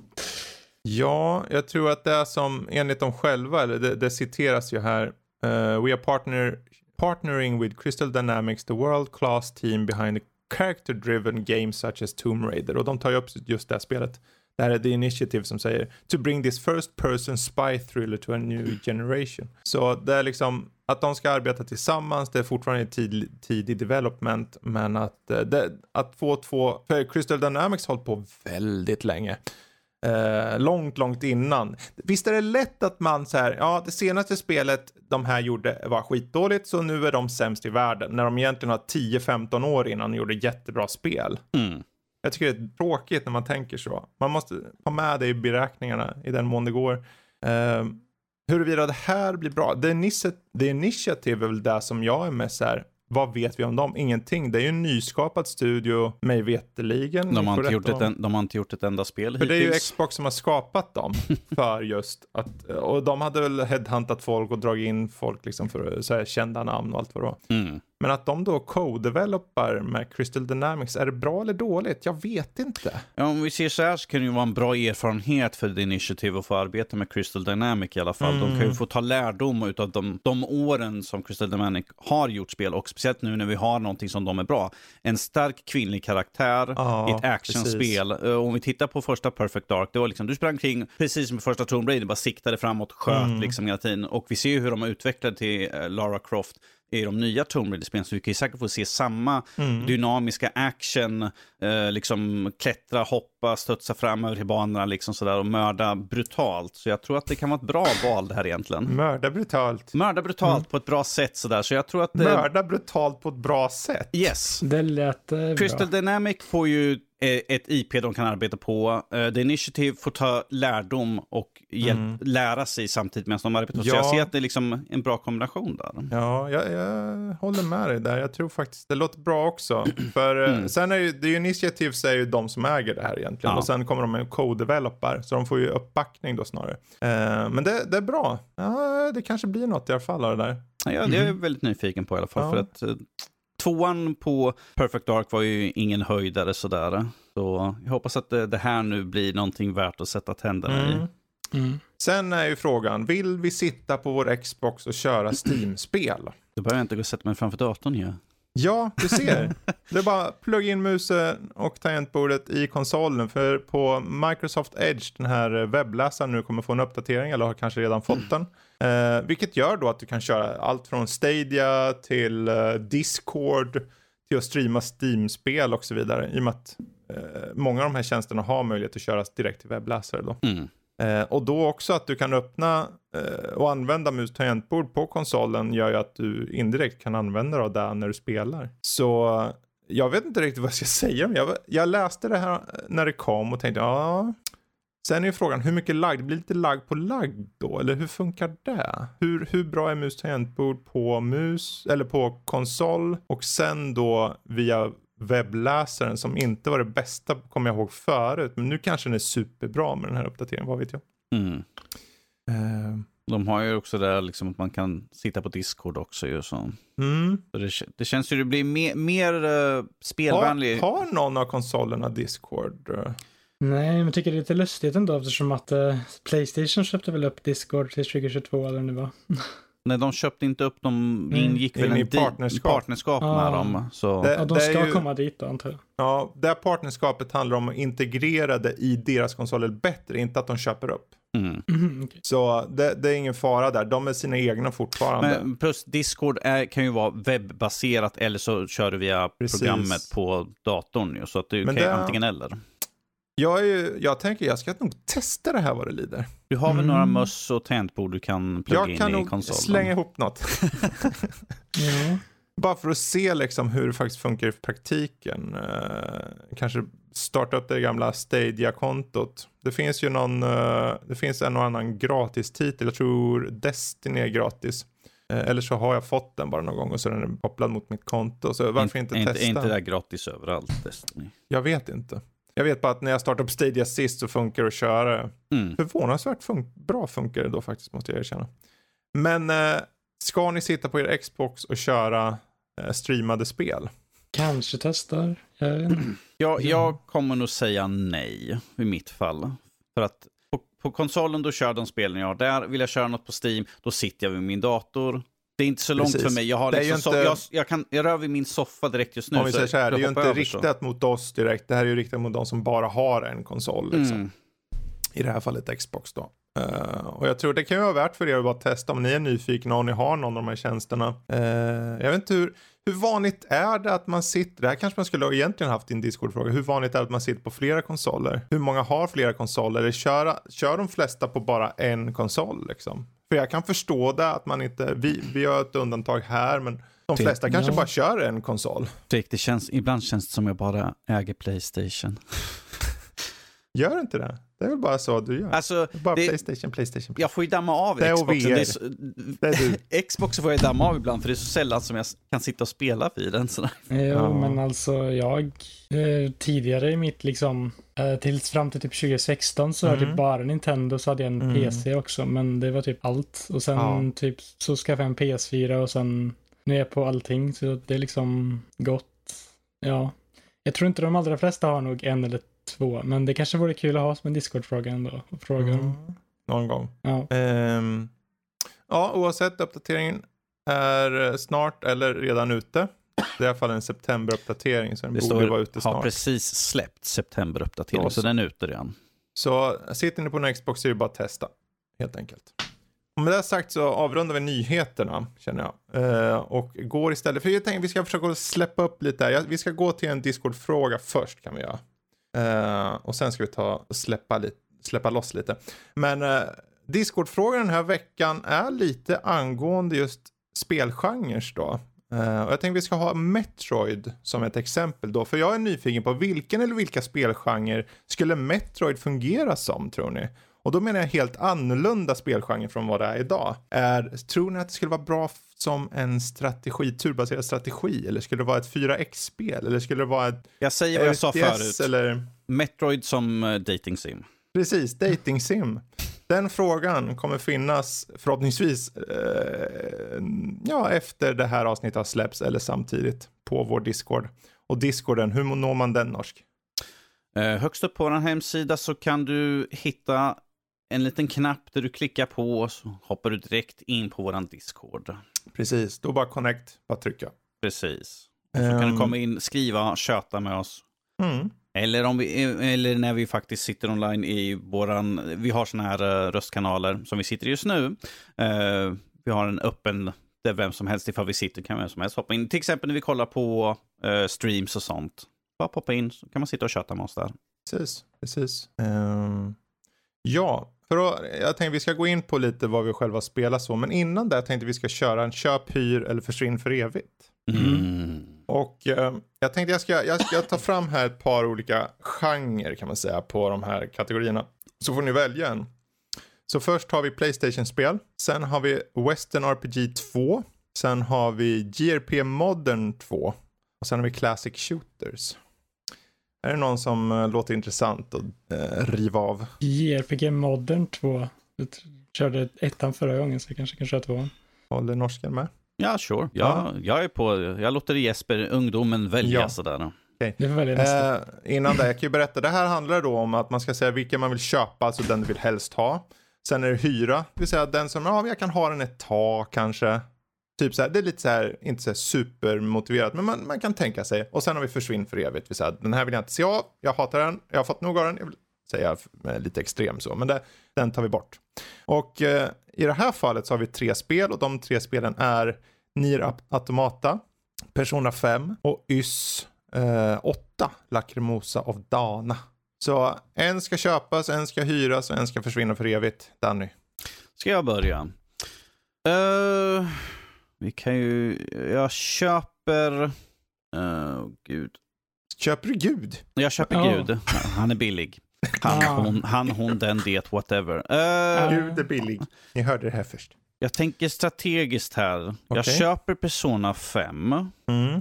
Ja, jag tror att det är som enligt dem själva, eller det, det citeras ju här. Uh, we are partner, partnering with Crystal Dynamics, the world class team behind the character driven games such as Tomb Raider. Och de tar ju upp just det här spelet. Det här är The Initiative som säger to bring this first person spy thriller to a new generation. Så det är liksom att de ska arbeta tillsammans, det är fortfarande tid, tidig development, men att, eh, det, att få två, för Crystal Dynamics har hållit på väldigt länge. Eh, långt, långt innan. Visst är det lätt att man så här, ja, det senaste spelet de här gjorde var skitdåligt, så nu är de sämst i världen. När de egentligen har 10-15 år innan de gjorde jättebra spel. Mm. Jag tycker det är tråkigt när man tänker så. Man måste ha med det i beräkningarna i den mån det går. Uh, huruvida det här blir bra. The, Initiative, the Initiative är väl det som jag är mest så här, vad vet vi om dem? Ingenting. Det är ju en nyskapad studio, mig veterligen. De har, inte gjort ett, en, de har inte gjort ett enda spel För hittills. det är ju Xbox som har skapat dem. för just att, och de hade väl headhuntat folk och dragit in folk liksom för så här, kända namn och allt vad det var. Mm. Men att de då co-developar med Crystal Dynamics, är det bra eller dåligt? Jag vet inte. Ja, om vi ser så här så kan det ju vara en bra erfarenhet för The Initiative att få arbeta med Crystal Dynamics i alla fall. Mm. De kan ju mm. få ta lärdom av de, de åren som Crystal Dynamics har gjort spel och speciellt nu när vi har någonting som de är bra. En stark kvinnlig karaktär ja, i ett actionspel. Eh, om vi tittar på första Perfect Dark, det var liksom, du sprang kring precis som i första Tomb Raider, bara siktade framåt, sköt mm. liksom hela tiden. Och vi ser ju hur de har utvecklat till eh, Lara Croft i de nya Tomb Raider-spelen. Så vi kan ju säkert få se samma mm. dynamiska action, eh, liksom klättra, hoppa, studsa fram över till banorna liksom sådär och mörda brutalt. Så jag tror att det kan vara ett bra val det här egentligen. Mörda brutalt. Mörda brutalt mm. på ett bra sätt sådär. Så jag tror att... Eh, mörda brutalt på ett bra sätt? Yes. Det lät eh, Crystal. Dynamic får ju Eh, ett IP de kan arbeta på. Uh, The Initiative får ta lärdom och hjälp, mm. lära sig samtidigt medan de arbetar. Ja. Så jag ser att det är liksom en bra kombination där. Ja, jag, jag håller med dig där. Jag tror faktiskt det låter bra också. För eh, mm. sen är ju The Initiative är ju de som äger det här egentligen. Ja. Och sen kommer de med co-developar. Så de får ju uppbackning då snarare. Uh, men det, det, är bra. Ja, det kanske blir något i alla fall av det där. Ja, det är jag mm. väldigt nyfiken på i alla fall. Ja. För att Tvåan på Perfect Dark var ju ingen höjdare sådär. Så jag hoppas att det, det här nu blir någonting värt att sätta tänderna mm. i. Mm. Sen är ju frågan, vill vi sitta på vår Xbox och köra Steam-spel? Då behöver jag inte gå och sätta mig framför datorn ju. Ja. Ja, du ser. Det är bara plugga in musen och tangentbordet i konsolen. För på Microsoft Edge, den här webbläsaren nu kommer få en uppdatering, eller har kanske redan fått den. Eh, vilket gör då att du kan köra allt från Stadia till eh, Discord till att streama Steam-spel och så vidare. I och med att eh, många av de här tjänsterna har möjlighet att köras direkt till webbläsare då. Mm. Eh, och då också att du kan öppna eh, och använda mus tangentbord på konsolen gör ju att du indirekt kan använda det där när du spelar. Så jag vet inte riktigt vad jag ska säga. Jag, jag läste det här eh, när det kom och tänkte ja. Sen är ju frågan hur mycket lagg, det blir lite lagg på lagg då, eller hur funkar det? Hur, hur bra är mus tangentbord på mus, eller på konsol och sen då via webbläsaren som inte var det bästa, kommer jag ihåg förut. Men nu kanske den är superbra med den här uppdateringen, vad vet jag. Mm. Uh. De har ju också det liksom att man kan sitta på Discord också ju. Så. Mm. så det, det, känns ju att det blir mer, mer uh, spelvänlig. Har, har någon av konsolerna Discord? Nej, men jag tycker det är lite lustigt ändå eftersom att uh, Playstation köpte väl upp Discord till 2022 eller nu var. Nej, de köpte inte upp dem. Mm. ingick väl In en partnerskap, partnerskap med ah. dem. Så. Det, ja, de ska ju, komma dit då, antar jag. Ja, det partnerskapet handlar om att integrera det i deras konsoler bättre, inte att de köper upp. Mm. Mm, okay. Så det, det, är ingen fara där. De är sina egna fortfarande. Men plus Discord är, kan ju vara webbaserat eller så kör du via Precis. programmet på datorn. Ju, så att du Men kan det, antingen eller. Jag, är ju, jag tänker jag ska nog testa det här vad det lider. Du har väl mm. några möss och tangentbord du kan plugga in i konsolen? Jag kan nog slänga ihop något. ja. Bara för att se liksom hur det faktiskt funkar i praktiken. Uh, kanske starta upp det gamla Stadia-kontot. Det finns ju någon, uh, det finns en och annan gratis-titel. Jag tror Destiny är gratis. Uh, eller så har jag fått den bara någon gång och så är den kopplad mot mitt konto. Så varför In, inte, inte testa? Är inte det gratis överallt, Destiny? Jag vet inte. Jag vet bara att när jag startade upp Stadia sist så funkar det att köra. Mm. Förvånansvärt fun bra funkar det då faktiskt måste jag erkänna. Men eh, ska ni sitta på er Xbox och köra eh, streamade spel? Kanske testar. Jag. Jag, jag kommer nog säga nej i mitt fall. För att på, på konsolen då kör de spelen jag har där. Vill jag köra något på Steam, då sitter jag vid min dator. Det är inte så långt Precis. för mig. Jag, har liksom inte- jag, jag, kan, jag rör vid min soffa direkt just nu. Om vi säger så här, det är ju inte över så. riktat mot oss direkt. Det här är ju riktat mot de som bara har en konsol. Liksom. Mm. I det här fallet Xbox då. Eh, och jag tror det kan ju vara värt för er att bara testa om ni är nyfikna och ni har någon av de här tjänsterna. Eh, jag vet inte hur, hur vanligt är det att man sitter, det här kanske man skulle egentligen haft i en Discord-fråga, hur vanligt är det att man sitter på flera konsoler? Hur många har flera konsoler? Eller kör, kör de flesta på bara en konsol liksom? För jag kan förstå det att man inte, vi, vi gör ett undantag här men de Det- flesta kanske ja. bara kör en konsol. Fredrik, det känns, ibland känns det som jag bara äger Playstation. Gör inte det? Det är väl bara så du gör. Alltså, bara det- Playstation, Playstation. jag får ju damma av Det Xboxen. Det är så, Det är du. Xbox får jag damma av ibland för det är så sällan som jag kan sitta och spela vid den. Sådär. Jo, Ja. men alltså jag eh, tidigare i mitt liksom eh, tills fram till typ 2016 så hade Mm. jag bara Nintendo så hade jag en Mm. PC också men det var typ allt och sen Ja. typ så skaffade jag en PS4 och sen nu är jag på allting så det är liksom gott. Ja, jag tror inte de allra flesta har nog en eller två men det kanske vore kul att ha som en Discord-fråga ändå. och Fråga Mm. om. Någon gång. Ja. Ehm, ja, oavsett, uppdateringen är snart eller redan ute. Det är i alla fall en septemberuppdatering så den Det borde står, vara ute har snart. precis släppt septemberuppdatering, så den är ute redan. Så sitter ni på en Xbox så är det bara att testa. Helt enkelt. Med det sagt så avrundar vi nyheterna känner jag. Eh, och går istället, för jag tänker vi ska försöka släppa upp lite här. Vi ska gå till en Discord-fråga först kan vi göra. Uh, och sen ska vi ta och släppa, lite, släppa loss lite. Men uh, Discord-frågan den här veckan är lite angående just spelgenrer då. Uh, och jag tänkte vi ska ha Metroid som ett exempel då. För jag är nyfiken på vilken eller vilka spelgenrer skulle Metroid fungera som tror ni? Och då menar jag helt annorlunda spelgenre från vad det är idag. Är, tror ni att det skulle vara bra som en strategi, turbaserad strategi? Eller skulle det vara ett 4X-spel? Eller skulle det vara ett Jag säger vad jag sa förut. Eller... Metroid som uh, dating sim. Precis, dating sim. Den frågan kommer finnas förhoppningsvis eh, ja, efter det här avsnittet har släppts eller samtidigt på vår Discord. Och Discorden, hur når man den norsk? Eh, högst upp på vår hemsida så kan du hitta en liten knapp där du klickar på och så hoppar du direkt in på våran Discord. Precis, då bara connect, bara trycka. Precis. Och så kan Ehm. du komma in, skriva, köta med oss. Mm. Eller, om vi, eller när vi faktiskt sitter online i våran, vi har såna här eh, röstkanaler som vi sitter i just nu. Eh, vi har en öppen, där vem som helst, ifall vi sitter kan vem som helst hoppa in. Till exempel när vi kollar på eh, streams och sånt. Bara poppa in så kan man sitta och köta med oss där. Precis, precis. Ehm, ja, för att, jag tänkte vi ska gå in på lite vad vi själva spelar så, men innan det tänkte vi ska köra en köp, hyr eller försvinn för evigt. Mm. Och eh, jag tänkte jag ska, jag ska ta fram här ett par olika genrer kan man säga på de här kategorierna. Så får ni välja en. Så först har vi Playstation-spel. Sen har vi Western RPG 2. Sen har vi JRP Modern 2. Och sen har vi Classic Shooters. Är det någon som eh, låter intressant att eh, riva av? JRPG Modern 2. Jag körde ettan förra gången så jag kanske kan köra tvåan. Håller norsken med? Ja, sure. Ja. Jag, jag är på, jag låter Jesper, ungdomen, välja Ja. sådär. Välja nästa. Eh, innan det, jag kan ju berätta. Det här handlar då om att man ska säga vilken man vill köpa, alltså den du vill helst ha. Sen är det hyra, det vill säga den som, ja jag kan ha den ett tag kanske. Typ så här, det är lite så här, inte så här supermotiverat, men man, man kan tänka sig. Och sen har vi försvinn för evigt, Vi säger, den här vill jag inte se av, jag hatar den, jag har fått nog av den, jag vill säga lite extrem så, men det, den tar vi bort. Och eh, i det här fallet så har vi tre spel och de tre spelen är Nier Automata, Persona 5 och Ys eh, 8, Lacrimosa of Dana. Så en ska köpas, en ska hyras och en ska försvinna för evigt. Danny. Ska jag börja? Uh vi kan ju, jag köper, uh, gud. Köper du Gud? Jag köper Ja. Gud. Han är billig. Han, hon, han, hon, den, det, whatever. Eh, Gud är billig. Ni hörde det här först. jag tänker strategiskt här. Jag Okej. köper Persona 5. Mm.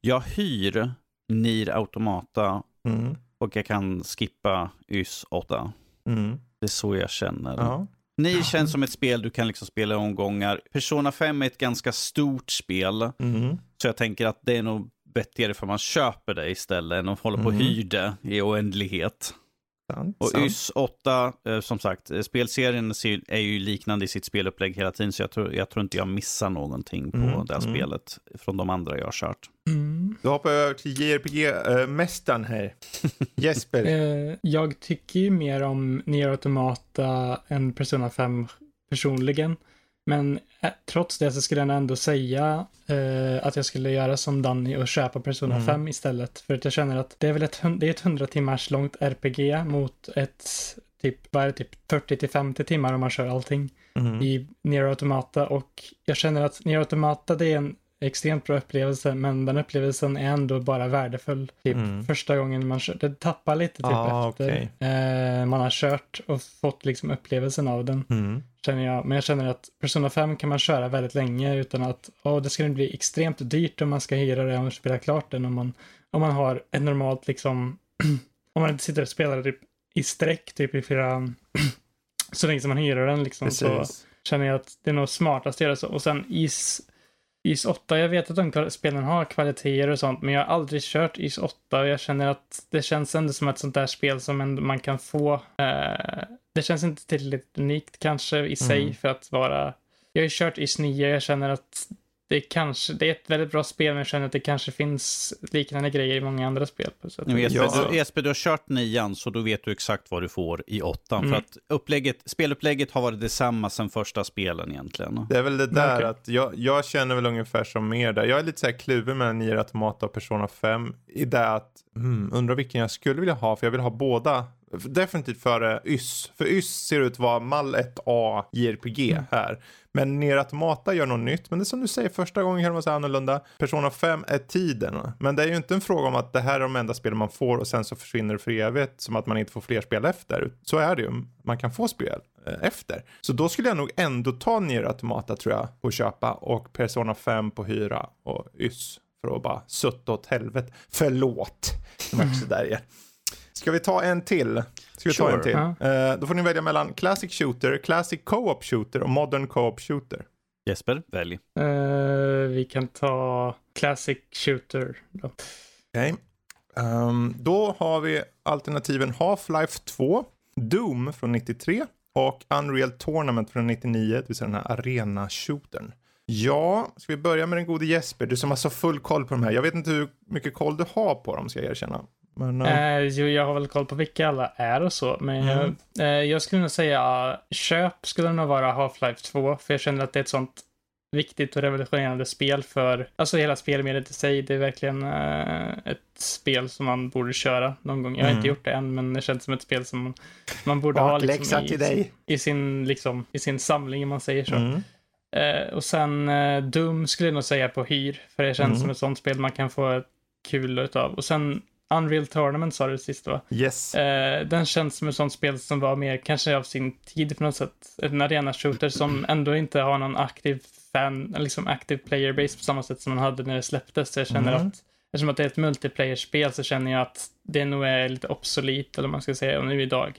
Jag hyr Nier Automata. Mm. och jag kan skippa YS 8. Mm. Det är så jag känner. Ja. Ni känns som ett spel du kan liksom spela i omgångar. Persona 5 är ett ganska stort spel. Mm. Så jag tänker att det är nog vettigare för man köper det istället än att hålla på och Mm. hyr det i oändlighet. Sant, Och sant. YS 8, eh, som sagt, eh, spelserien ser- är ju liknande i sitt spelupplägg hela tiden, så jag tror, jag tror inte jag missar någonting på Mm, det här mm. spelet från de andra jag har kört. Mm. Då hoppar jag över till JRPG-mästaren här. Jesper. Eh, jag tycker ju mer om Nier Automata än Persona 5 personligen. Men eh, trots det så skulle jag ändå säga eh, att jag skulle göra som Danny och köpa Persona Mm. 5 istället. För att jag känner att det är väl ett, det är ett 100 timmars långt RPG mot ett typ, vad är det, typ 40 till 50 timmar om man kör allting Mm. i Nier Automata och jag känner att Nier Automata det är en extremt bra upplevelse men den upplevelsen är ändå bara värdefull typ Mm. första gången man kör. Det tappar lite typ Ah, efter okej. eh, man har kört och fått liksom upplevelsen av den Mm. känner jag. Men jag känner att Persona 5 kan man köra väldigt länge utan att åh, det skulle bli extremt dyrt om man ska hyra det och spela klart den om man, om man har ett normalt liksom om man inte sitter och spelar typ i sträck typ i flera så länge som man hyrar den liksom så Precis. känner jag att det är nog smartast att göra så. Och sen Is, Is 8, jag vet att de spelen har kvaliteter och sånt, men jag har aldrig kört Is 8 och jag känner att det känns ändå som ett sånt där spel som man kan få. Eh, det känns inte tillräckligt unikt kanske i sig Mm. för att vara... Jag har ju kört Is 9, jag känner att det kanske, det är ett väldigt bra spel, men jag känner att det kanske finns liknande grejer i många andra spel. På sätt och Men vis. Jesper, Ja. du, Jesper, du har kört nian, så då vet du exakt vad du får i åttan. Mm. För att upplägget, spelupplägget har varit detsamma sedan första spelen egentligen. Det är väl det där Okej. att jag, jag känner väl ungefär som mer där. Jag är lite så här kluven mellan Nier Automata och Persona 5 i det att mm, undrar vilken jag skulle vilja ha för jag vill ha båda. Definitivt före YS. För YS ser ut att vara mall 1A JRPG Mm. här. Men Nier Automata gör något nytt. Men det är som du säger, första gången kan det vara så annorlunda. Persona 5 är tiden. Men det är ju inte en fråga om att det här är de enda spel man får och sen så försvinner det för evigt. Som att man inte får fler spel efter. Så är det ju. Man kan få spel eh, efter. Så då skulle jag nog ändå ta Nier Automata tror jag på köpa och Persona 5 på hyra och YS för att bara sutta åt helvete. Förlåt. Det var också där igen. Ska vi ta en till? Ska vi ta Sure. en till? Eh, då får ni välja mellan Classic Shooter, Classic Co-op Shooter och Modern Co-op Shooter. Jesper, välj. Eh, vi kan ta Classic Shooter. Då. Okej. Ehm, då har vi alternativen Half-Life 2, Doom från 93 och Unreal Tournament från 99, det vill säga den här arena-shootern. Ja, ska vi börja med den gode Jesper? Du som har så full koll på de här. Jag vet inte hur mycket koll du har på dem, ska jag erkänna. Men, Eh, jo, jag har väl koll på vilka alla är och så, men Mm. jag, eh, jag skulle nog säga uh, köp skulle det nog vara Half-Life 2, för jag känner att det är ett sånt viktigt och revolutionerande spel för, alltså hela spelmediet i sig, det är verkligen eh, ett spel som man borde köra någon gång. Jag har Mm. inte gjort det än, men det känns som ett spel som man, man borde ha liksom, i, i, sin, liksom, i sin samling, om man säger så. Mm. Eh, och sen eh, Doom skulle jag nog säga på hyr, för det känns Mm. som ett sånt spel man kan få kul utav. Och sen Unreal Tournament sa du sist va? Yes. Eh, den känns som ett sånt spel som var mer kanske av sin tid på något sätt. En arena-shooter som ändå inte har någon aktiv fan, liksom aktiv player base på samma sätt som man hade när det släpptes. Så jag känner Mm. att eftersom att det är ett multiplayer-spel så känner jag att det nog är lite obsolet eller vad man ska säga nu idag.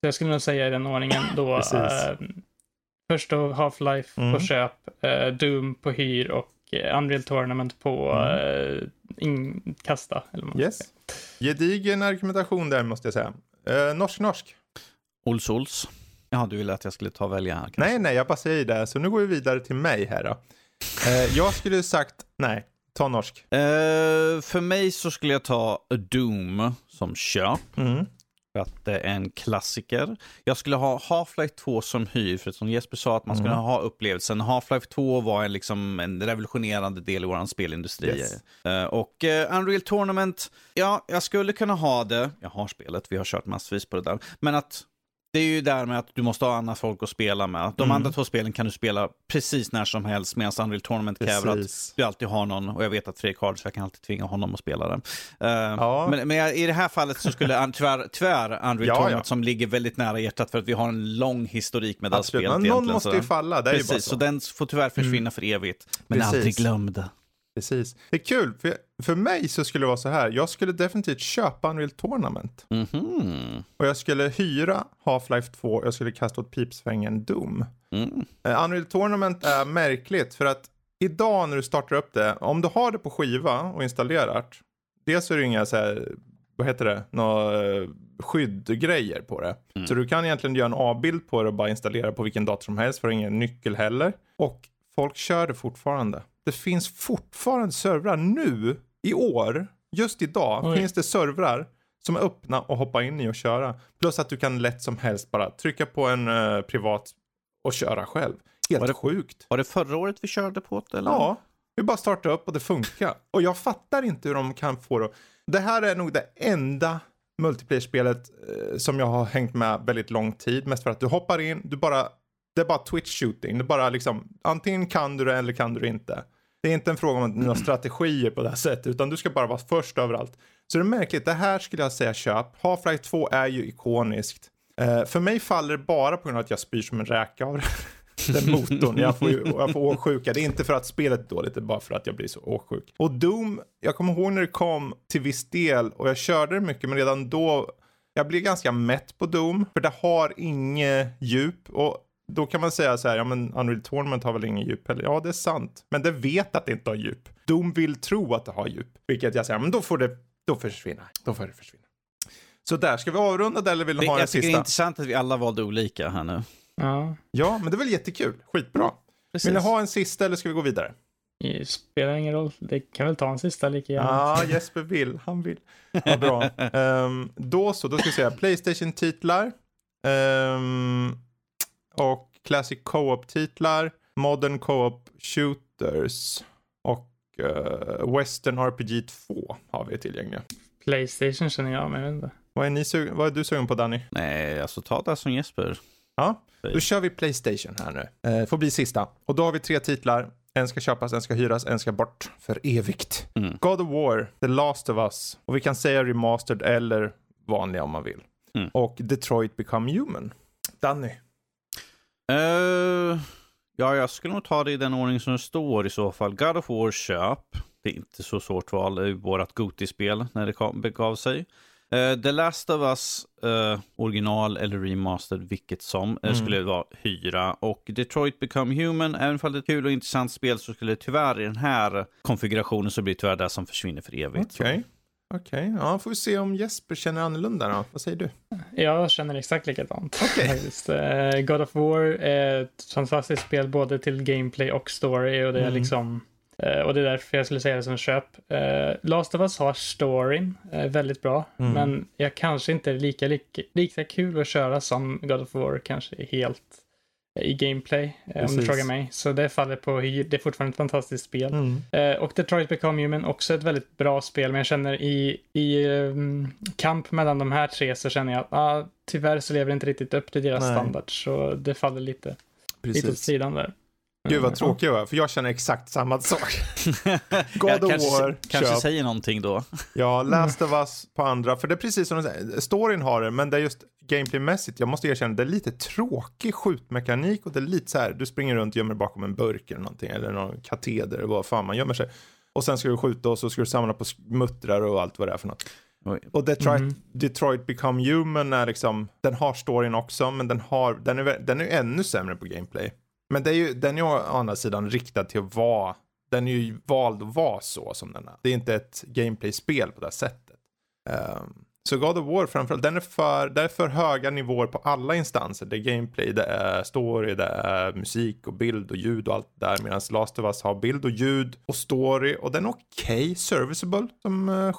Så jag skulle nog säga i den ordningen då. Eh, först då Half-Life Mm. på köp, eh, Doom på hyr och eh, Unreal Tournament på Mm. Eh, inkasta. Eller vad Yes. säga. Gedigen argumentation där måste jag säga. Uh, Norsk-norsk. Ols Ols. Ja, du ville att jag skulle ta och välja kanske. Nej, nej, jag bara säger det. Så nu går vi vidare till mig här då. Eh, jag skulle sagt, nej, ta norsk. Eh, för mig så skulle jag ta Doom som köp. Mm. Att det är en klassiker. Jag skulle ha Half-Life 2 som hyr, för som Jesper sa att man skulle Mm. ha upplevelsen. Half-Life 2 var en, liksom, en revolutionerande del i vår spelindustri. Yes. Eh, och eh, Unreal Tournament, ja, jag skulle kunna ha det. Jag har spelet, vi har kört massvis på det där. Men att det är ju där med att du måste ha annat folk att spela med. De Mm. andra två spelen kan du spela precis när som helst, medan Unreal Tournament kräver att Precis. du alltid har någon, och jag vet att Fredrik har det, så jag kan alltid tvinga honom att spela det. Eh, Ja. Men, men i det här fallet så skulle tyvärr, tyvärr Unreal Ja, Tournament, ja. som ligger väldigt nära hjärtat för att vi har en lång historik med det här Absolut, spelet men någon måste ju falla. Det är ju bara Precis, så. så den får tyvärr försvinna för evigt. Men Precis. aldrig glömd. Precis. Det är kul, för, för mig så skulle det vara så här. Jag skulle definitivt köpa Unreal Tournament. Mm -hmm. Och jag skulle hyra Half-Life 2 och jag skulle kasta åt pipsvängen Doom. Mm. Uh, Unreal Tournament är märkligt för att idag när du startar upp det, om du har det på skiva och installerat, dels är det inga så här, vad heter det, några uh, skyddgrejer på det. Mm. Så du kan egentligen göra en avbild på det och bara installera på vilken dator som helst, för ingen nyckel heller. Och folk kör det fortfarande. Det finns fortfarande servrar nu, i år, just idag, Oj. finns det servrar som är öppna och hoppa in i och köra. Plus att du kan lätt som helst bara trycka på en uh, privat och köra själv. Helt var det, sjukt. Var det förra året vi körde på det? Eller? Ja, vi bara startade upp och det funkar. Och jag fattar inte hur de kan få det. Det här är nog det enda multiplayer-spelet eh, som jag har hängt med väldigt lång tid. Mest för att du hoppar in, du bara, det är bara twitch shooting. Det är bara liksom, antingen kan du det eller kan du det inte. Det är inte en fråga om några strategier på det här sättet, utan du ska bara vara först överallt. Så det är märkligt, det här skulle jag säga köp. Half-Life 2 är ju ikoniskt. Eh, för mig faller det bara på grund av att jag spyr som en räka av. Den motorn, jag får, jag får åksjuka. Det är inte för att spelet är dåligt, det är bara för att jag blir så åksjuk. Och Doom, jag kommer ihåg när det kom till viss del och jag körde det mycket, men redan då, jag blev ganska mätt på Doom, för det har inget djup. Och då kan man säga så här, ja men Unreal Tournament har väl ingen djup heller? Ja, det är sant. Men det vet att det inte har djup. Doom vill tro att det har djup. Vilket jag säger, men då får det, då försvinna. Då får det försvinna. Så där, ska vi avrunda det eller vill du ha en sista? Jag tycker det är intressant att vi alla valde olika här nu. Ja. Ja, men det är väl jättekul. Skitbra. Precis. Vill ni ha en sista eller ska vi gå vidare? Det spelar ingen roll. Det kan väl ta en sista lika gärna. Ja, Jesper vill. Han vill. Ja, bra. Um, då så, då ska vi säga Playstation-titlar. Um, och Classic Co-op-titlar. Modern Co-op Shooters. Och uh, Western RPG 2 har vi tillgängliga. Playstation känner jag, men jag vet inte. Vad är, ni vad är du sugen på Danny? Nej, alltså ta det som Jesper. Ja, då kör vi Playstation här nu. Eh, får bli sista. Och då har vi tre titlar. En ska köpas, en ska hyras, en ska bort för evigt. Mm. God of War, The Last of Us. Och vi kan säga remastered eller vanliga om man vill. Mm. Och Detroit Become Human. Danny? Uh, ja, jag skulle nog ta det i den ordning som det står i så fall. God of War köp. Det är inte så svårt val. Det är vårt Goti-spel när det begav sig. Uh, The Last of Us, uh, original eller remastered, vilket som, mm. skulle vara hyra. Och Detroit Become Human, även om det är ett kul och intressant spel så skulle det tyvärr i den här konfigurationen så blir det tyvärr det som försvinner för evigt. Okay. Okej, okay. ja, får vi se om Jesper känner annorlunda då. Vad säger du? Jag känner exakt likadant. Okay. uh, God of War är ett fantastiskt spel både till gameplay och story och det är mm. liksom uh, och det är därför jag skulle säga det som köp. Uh, Last of Us har storyn väldigt bra, mm. men jag kanske inte är lika, lika, lika kul att köra som God of War kanske helt i gameplay, Precis. om du frågar mig. Så det faller på, det är fortfarande ett fantastiskt spel. Mm. Eh, och Detroit Become Human, också ett väldigt bra spel, men jag känner i, i um, kamp mellan de här tre så känner jag att ah, tyvärr så lever det inte riktigt upp till deras Nej. standard, så det faller lite, lite åt sidan där. Gud vad tråkig jag är, för jag känner exakt samma sak. God of kanske, War, Kanske köp. säger någonting då. ja, Last of Us på andra, för det är precis som du säger, storyn har det, men det är just gameplaymässigt, jag måste erkänna, det är lite tråkig skjutmekanik och det är lite så här, du springer runt och gömmer bakom en burk eller någonting, eller någon kateder, eller vad fan man gömmer sig. Och sen ska du skjuta och så ska du samla på muttrar och allt vad det är för något. Oj. Och Detroit, mm. Detroit Become Human är liksom, den har storyn också, men den, har, den, är, den är ännu sämre på gameplay. Men det är ju, den är ju å andra sidan riktad till att vara, den är ju vald att vara så som den är. Det är inte ett gameplay-spel på det sättet. Um, så God of War framförallt, den är för, det är för höga nivåer på alla instanser. Det är gameplay, det är story, det är musik och bild och ljud och allt där. Medan Last of Us har bild och ljud och story och den är okej, okay, serviceable som uh,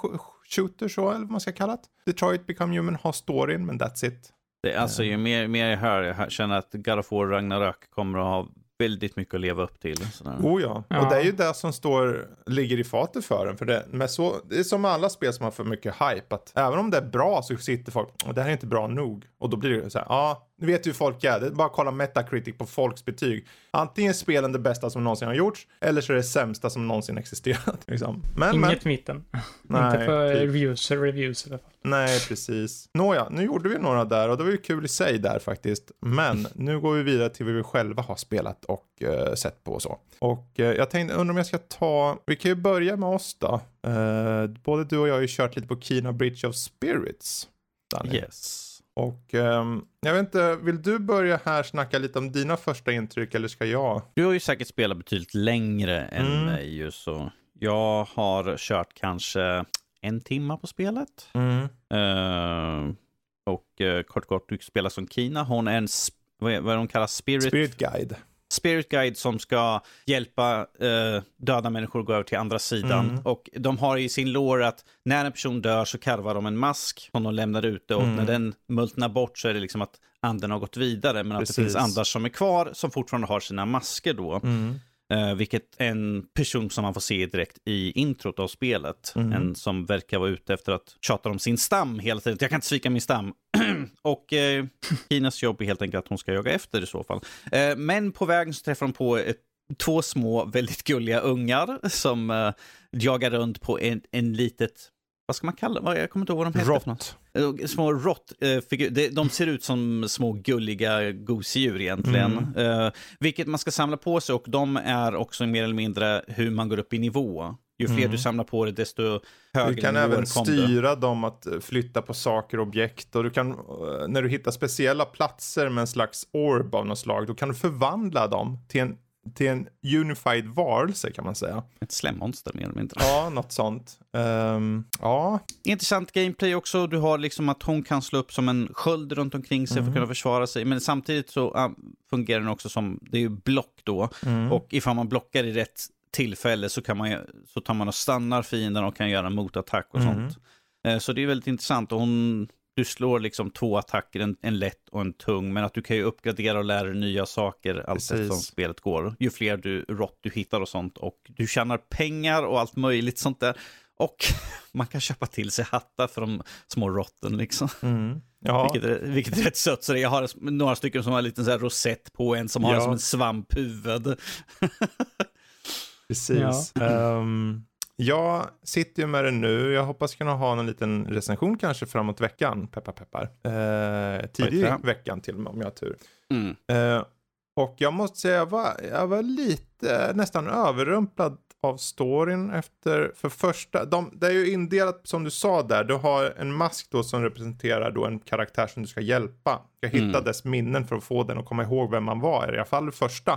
shooter så, eller vad man ska kalla det. Detroit Become Human har storyn, men that's it. Det, alltså ju mer, mer jag hör, jag känner att God of War Ragnarök kommer att ha väldigt mycket att leva upp till. Sådär. Oh ja. ja. och det är ju det som står, ligger i fatet för den. För det, med så, det är som med alla spel som har för mycket hype, att även om det är bra så sitter folk, och det här är inte bra nog. Och då blir det så här, ja, ni vet ju hur folk är. Det är bara att kolla Metacritic på folks betyg. Antingen är spelen det bästa som någonsin har gjorts, eller så är det sämsta som någonsin existerat. Liksom. Men, Inget men... mitten. Nej, Inte för typ. reviews, reviews i alla fall. Nej, precis. Nåja, nu gjorde vi några där och det var ju kul i sig där faktiskt. Men nu går vi vidare till vad vi själva har spelat och uh, sett på och så. Och uh, jag tänkte, undrar om jag ska ta, vi kan ju börja med oss då. Uh, både du och jag har ju kört lite på Kina Bridge of Spirits. Danny. Yes. Och um, jag vet inte, vill du börja här snacka lite om dina första intryck eller ska jag? Du har ju säkert spelat betydligt längre än mm. mig ju så. Jag har kört kanske en timma på spelet. Mm. Uh, och uh, kort kort, du spelar som Kina. Hon är en, vad är, vad är hon kallar, spirit? Spirit guide spirit guide som ska hjälpa eh, döda människor att gå över till andra sidan. Mm. Och de har i sin lår att när en person dör så karvar de en mask som de lämnar ute och mm. när den multnar bort så är det liksom att anden har gått vidare men Precis. att det finns andra som är kvar som fortfarande har sina masker då. Mm. Uh, vilket en person som man får se direkt i introt av spelet. Mm. En som verkar vara ute efter att tjata om sin stam hela tiden. Jag kan inte svika min stam. och uh, Kinas jobb är helt enkelt att hon ska jaga efter i så fall. Uh, men på vägen så träffar de på ett, två små väldigt gulliga ungar som jagar runt på en, en litet vad ska man kalla det? Jag kommer inte ihåg vad de heter. Rott. Eh, små råttfigurer. Eh, de ser ut som små gulliga gosedjur egentligen. Mm. Uh, vilket man ska samla på sig och de är också mer eller mindre hur man går upp i nivå. Ju fler mm. du samlar på dig desto högre Du kan även styra du. dem att flytta på saker och objekt. Och du kan, när du hittar speciella platser med en slags orb av något slag, då kan du förvandla dem till en till en unified varelse kan man säga. Ett slemmonster mer eller mindre. Ja, något sånt. Um, ja. Intressant gameplay också. Du har liksom att hon kan slå upp som en sköld runt omkring sig mm. för att mm. kunna försvara sig. Men samtidigt så uh, fungerar den också som, det är ju block då. Mm. Och ifall man blockar i rätt tillfälle så, kan man, så tar man och stannar fienden och kan göra en motattack och mm. sånt. Uh, så det är väldigt intressant. Och hon du slår liksom två attacker, en, en, lätt och en tung, men att du kan ju uppgradera och lära dig nya saker allt som spelet går. Ju fler du, rott du hittar och sånt och du tjänar pengar och allt möjligt sånt där. Och man kan köpa till sig hattar för de små rotten liksom. Mm. Ja. Vilket, är, vilket är rätt sött. Så jag har några stycken som har en liten så här rosett på en som ja. har som en svamphuvud. Precis. Ja. Um, jag sitter ju med det nu. Jag hoppas kunna ha någon liten recension kanske framåt veckan. Peppar peppar. Eh, tidig veckan till och med om jag har tur. Mm. Eh, och jag måste säga jag var, jag var lite nästan överrumplad av storyn efter, för första, de, det är ju indelat som du sa där, du har en mask då som representerar då en karaktär som du ska hjälpa. Du ska hitta mm. dess minnen för att få den att komma ihåg vem man var, i alla fall första.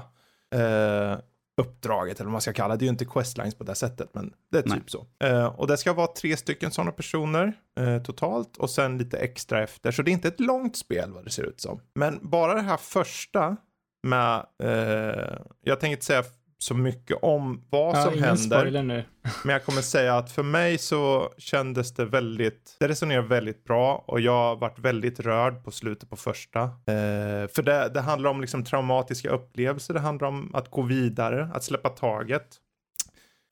Eh, uppdraget eller vad man ska kalla det. Det är ju inte questlines på det sättet men det är typ Nej. så. Uh, och det ska vara tre stycken sådana personer uh, totalt och sen lite extra efter. Så det är inte ett långt spel vad det ser ut som. Men bara det här första med, uh, jag tänker inte säga så mycket om vad ja, som händer. Men jag kommer säga att för mig så kändes det väldigt, det resonerar väldigt bra och jag varit väldigt rörd på slutet på första. Eh, för det, det handlar om liksom traumatiska upplevelser, det handlar om att gå vidare, att släppa taget.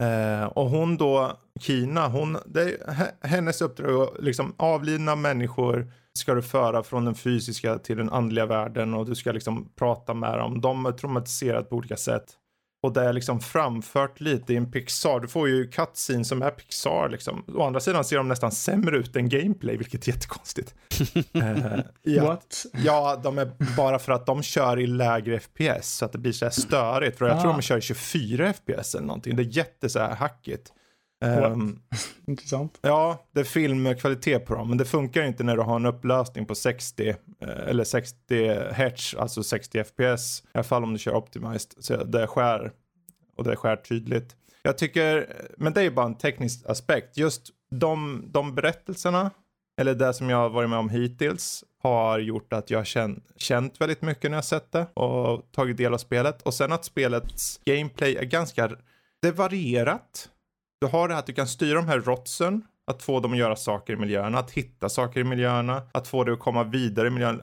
Eh, och hon då, Kina, hon, det, hennes uppdrag att liksom avlidna människor ska du föra från den fysiska till den andliga världen och du ska liksom prata med dem. De är traumatiserade på olika sätt. Och det är liksom framfört lite i en Pixar. Du får ju cutscene som är Pixar liksom. Å andra sidan ser de nästan sämre ut än gameplay, vilket är jättekonstigt. uh, ja, What? Ja, de är bara för att de kör i lägre FPS så att det blir så här störigt. För jag ah. tror de kör i 24 FPS eller någonting. Det är jätte så här hackigt. Um, Intressant. Ja, det är filmkvalitet på dem, men det funkar inte när du har en upplösning på 60 eh, eller 60 Hz, alltså 60 FPS. I alla fall om du kör optimized, så det skär och det skär tydligt. Jag tycker, men det är ju bara en teknisk aspekt. Just de, de berättelserna, eller det som jag har varit med om hittills, har gjort att jag har känt, känt väldigt mycket när jag sett det och tagit del av spelet. Och sen att spelets gameplay är ganska, det är varierat. Du har det här att du kan styra de här rotsen, att få dem att göra saker i miljöerna, att hitta saker i miljöerna, att få det att komma vidare i miljön,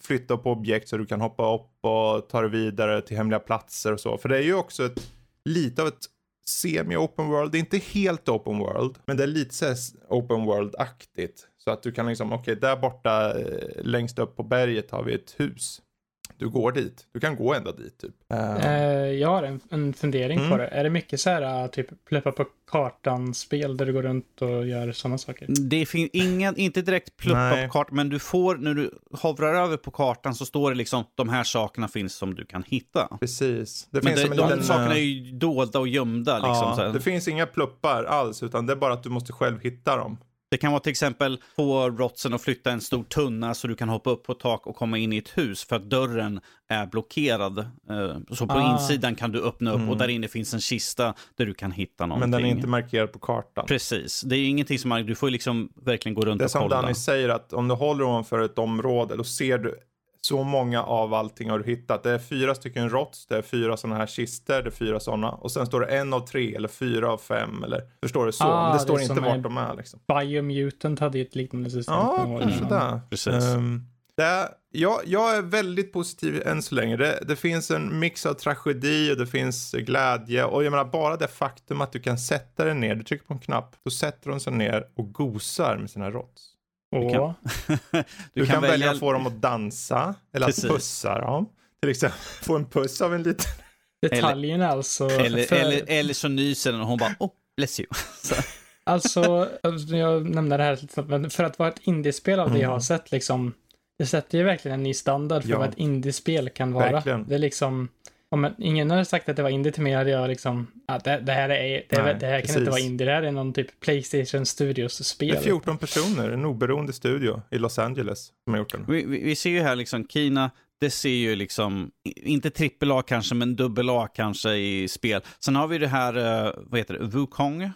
flytta på objekt så du kan hoppa upp och ta dig vidare till hemliga platser och så. För det är ju också ett, lite av ett semi-open world, det är inte helt open world, men det är lite så open world-aktigt. Så att du kan liksom, okej okay, där borta eh, längst upp på berget har vi ett hus. Du går dit. Du kan gå ända dit typ. Uh, jag har en, en fundering mm. på det. Är det mycket så här typ pluppa på kartan-spel där du går runt och gör sådana saker? Det finns ingen, inte direkt pluppa på kartan, men du får, när du hovrar över på kartan så står det liksom de här sakerna finns som du kan hitta. Precis. Det men finns det, de liten, sakerna är ju dolda och gömda. Liksom, ja, det finns inga pluppar alls, utan det är bara att du måste själv hitta dem. Det kan vara till exempel få rotsen att flytta en stor tunna så du kan hoppa upp på tak och komma in i ett hus för att dörren är blockerad. Eh, så på ah. insidan kan du öppna upp mm. och där inne finns en kista där du kan hitta någonting. Men den är inte markerad på kartan. Precis, det är ingenting som man, du får liksom verkligen gå runt och kolla. Det är som Danny säger att om du håller ovanför ett område då ser du så många av allting har du hittat. Det är fyra stycken rots, det är fyra sådana här kister, det är fyra sådana. Och sen står det en av tre eller fyra av fem eller förstår du så? Ah, Men det står det inte vart de är liksom. Biomutant hade ju ett liknande system. Ja, kanske det. Precis. Um, det, jag, jag är väldigt positiv än så länge. Det, det, finns en mix av tragedi och det finns glädje. Och jag menar bara det faktum att du kan sätta dig ner, du trycker på en knapp, då sätter de sig ner och gosar med sina rots. Du kan, du, du kan, kan välja att få dem att dansa eller Precis. att pussa dem. Till exempel få en puss av en liten... Detaljerna alltså. Eller, för... eller, eller så nyser den och hon bara oh, bless you. alltså, jag nämnde det här men för att vara ett indiespel av det jag har mm. sett liksom. Det sätter ju verkligen en ny standard för ja. vad ett indiespel kan vara. Verkligen. Det är liksom om ingen hade sagt att det var indie till mig hade jag liksom, att det, det, här är, det, Nej, det här kan inte vara indie, det här är någon typ Playstation Studios-spel. Det är 14 personer, en oberoende studio i Los Angeles som har gjort den. Vi, vi, vi ser ju här liksom Kina, det ser ju liksom, inte trippel A kanske, men dubbel A kanske i spel. Sen har vi det här, uh, vad heter det, Wukong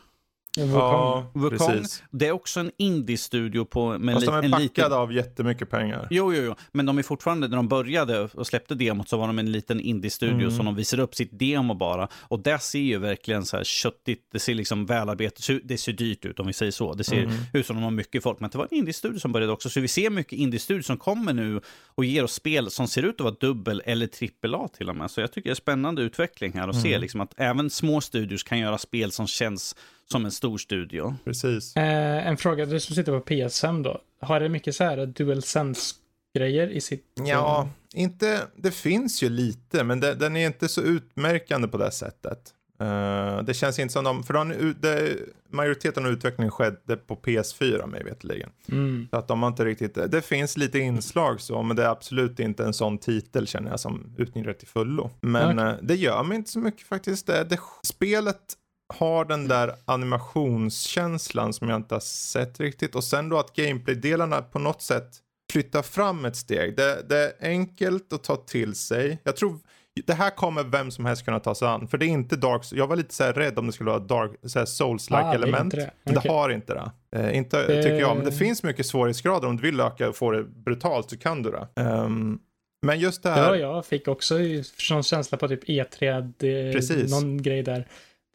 Ja, precis. Det är också en indie-studio på... Med Fast de är packade liten... av jättemycket pengar. Jo, jo, jo. Men de är fortfarande, när de började och släppte demot så var de en liten indie-studio mm. som de visade upp sitt demo bara. Och det ser ju verkligen så här köttigt, det ser liksom välarbetat det ser dyrt ut om vi säger så. Det ser mm. ut som de har mycket folk. Men det var en indie-studio som började också. Så vi ser mycket indie-studio som kommer nu och ger oss spel som ser ut att vara dubbel eller trippel A till och med. Så jag tycker det är spännande utveckling här och mm. se liksom att även små studios kan göra spel som känns som en stor studio. Precis. Eh, en fråga, du som sitter på PS5 då. Har det mycket så här dual sense grejer i sitt... Ja, inte, det finns ju lite, men det, den är inte så utmärkande på det sättet. Uh, det känns inte som de, för de, det, majoriteten av utvecklingen skedde på PS4 mig veterligen. Mm. Så att de har inte riktigt, det finns lite inslag så, men det är absolut inte en sån titel känner jag som utnyttjar till fullo. Men okay. uh, det gör mig inte så mycket faktiskt. Det, det, spelet har den där animationskänslan som jag inte har sett riktigt. Och sen då att gameplay-delarna på något sätt flyttar fram ett steg. Det, det, är enkelt att ta till sig. Jag tror det här kommer vem som helst kunna ta sig an. För det är inte Dark Jag var lite så rädd om det skulle vara Dark Souls-like ah, element. Det, det. Okay. det, har inte det. Eh, inte det... tycker jag. Men det finns mycket svårighetsgrader. Om du vill öka och få det brutalt så kan du det. Um, men just det här. Ja, jag fick också sån känsla på typ E3, det, någon grej där.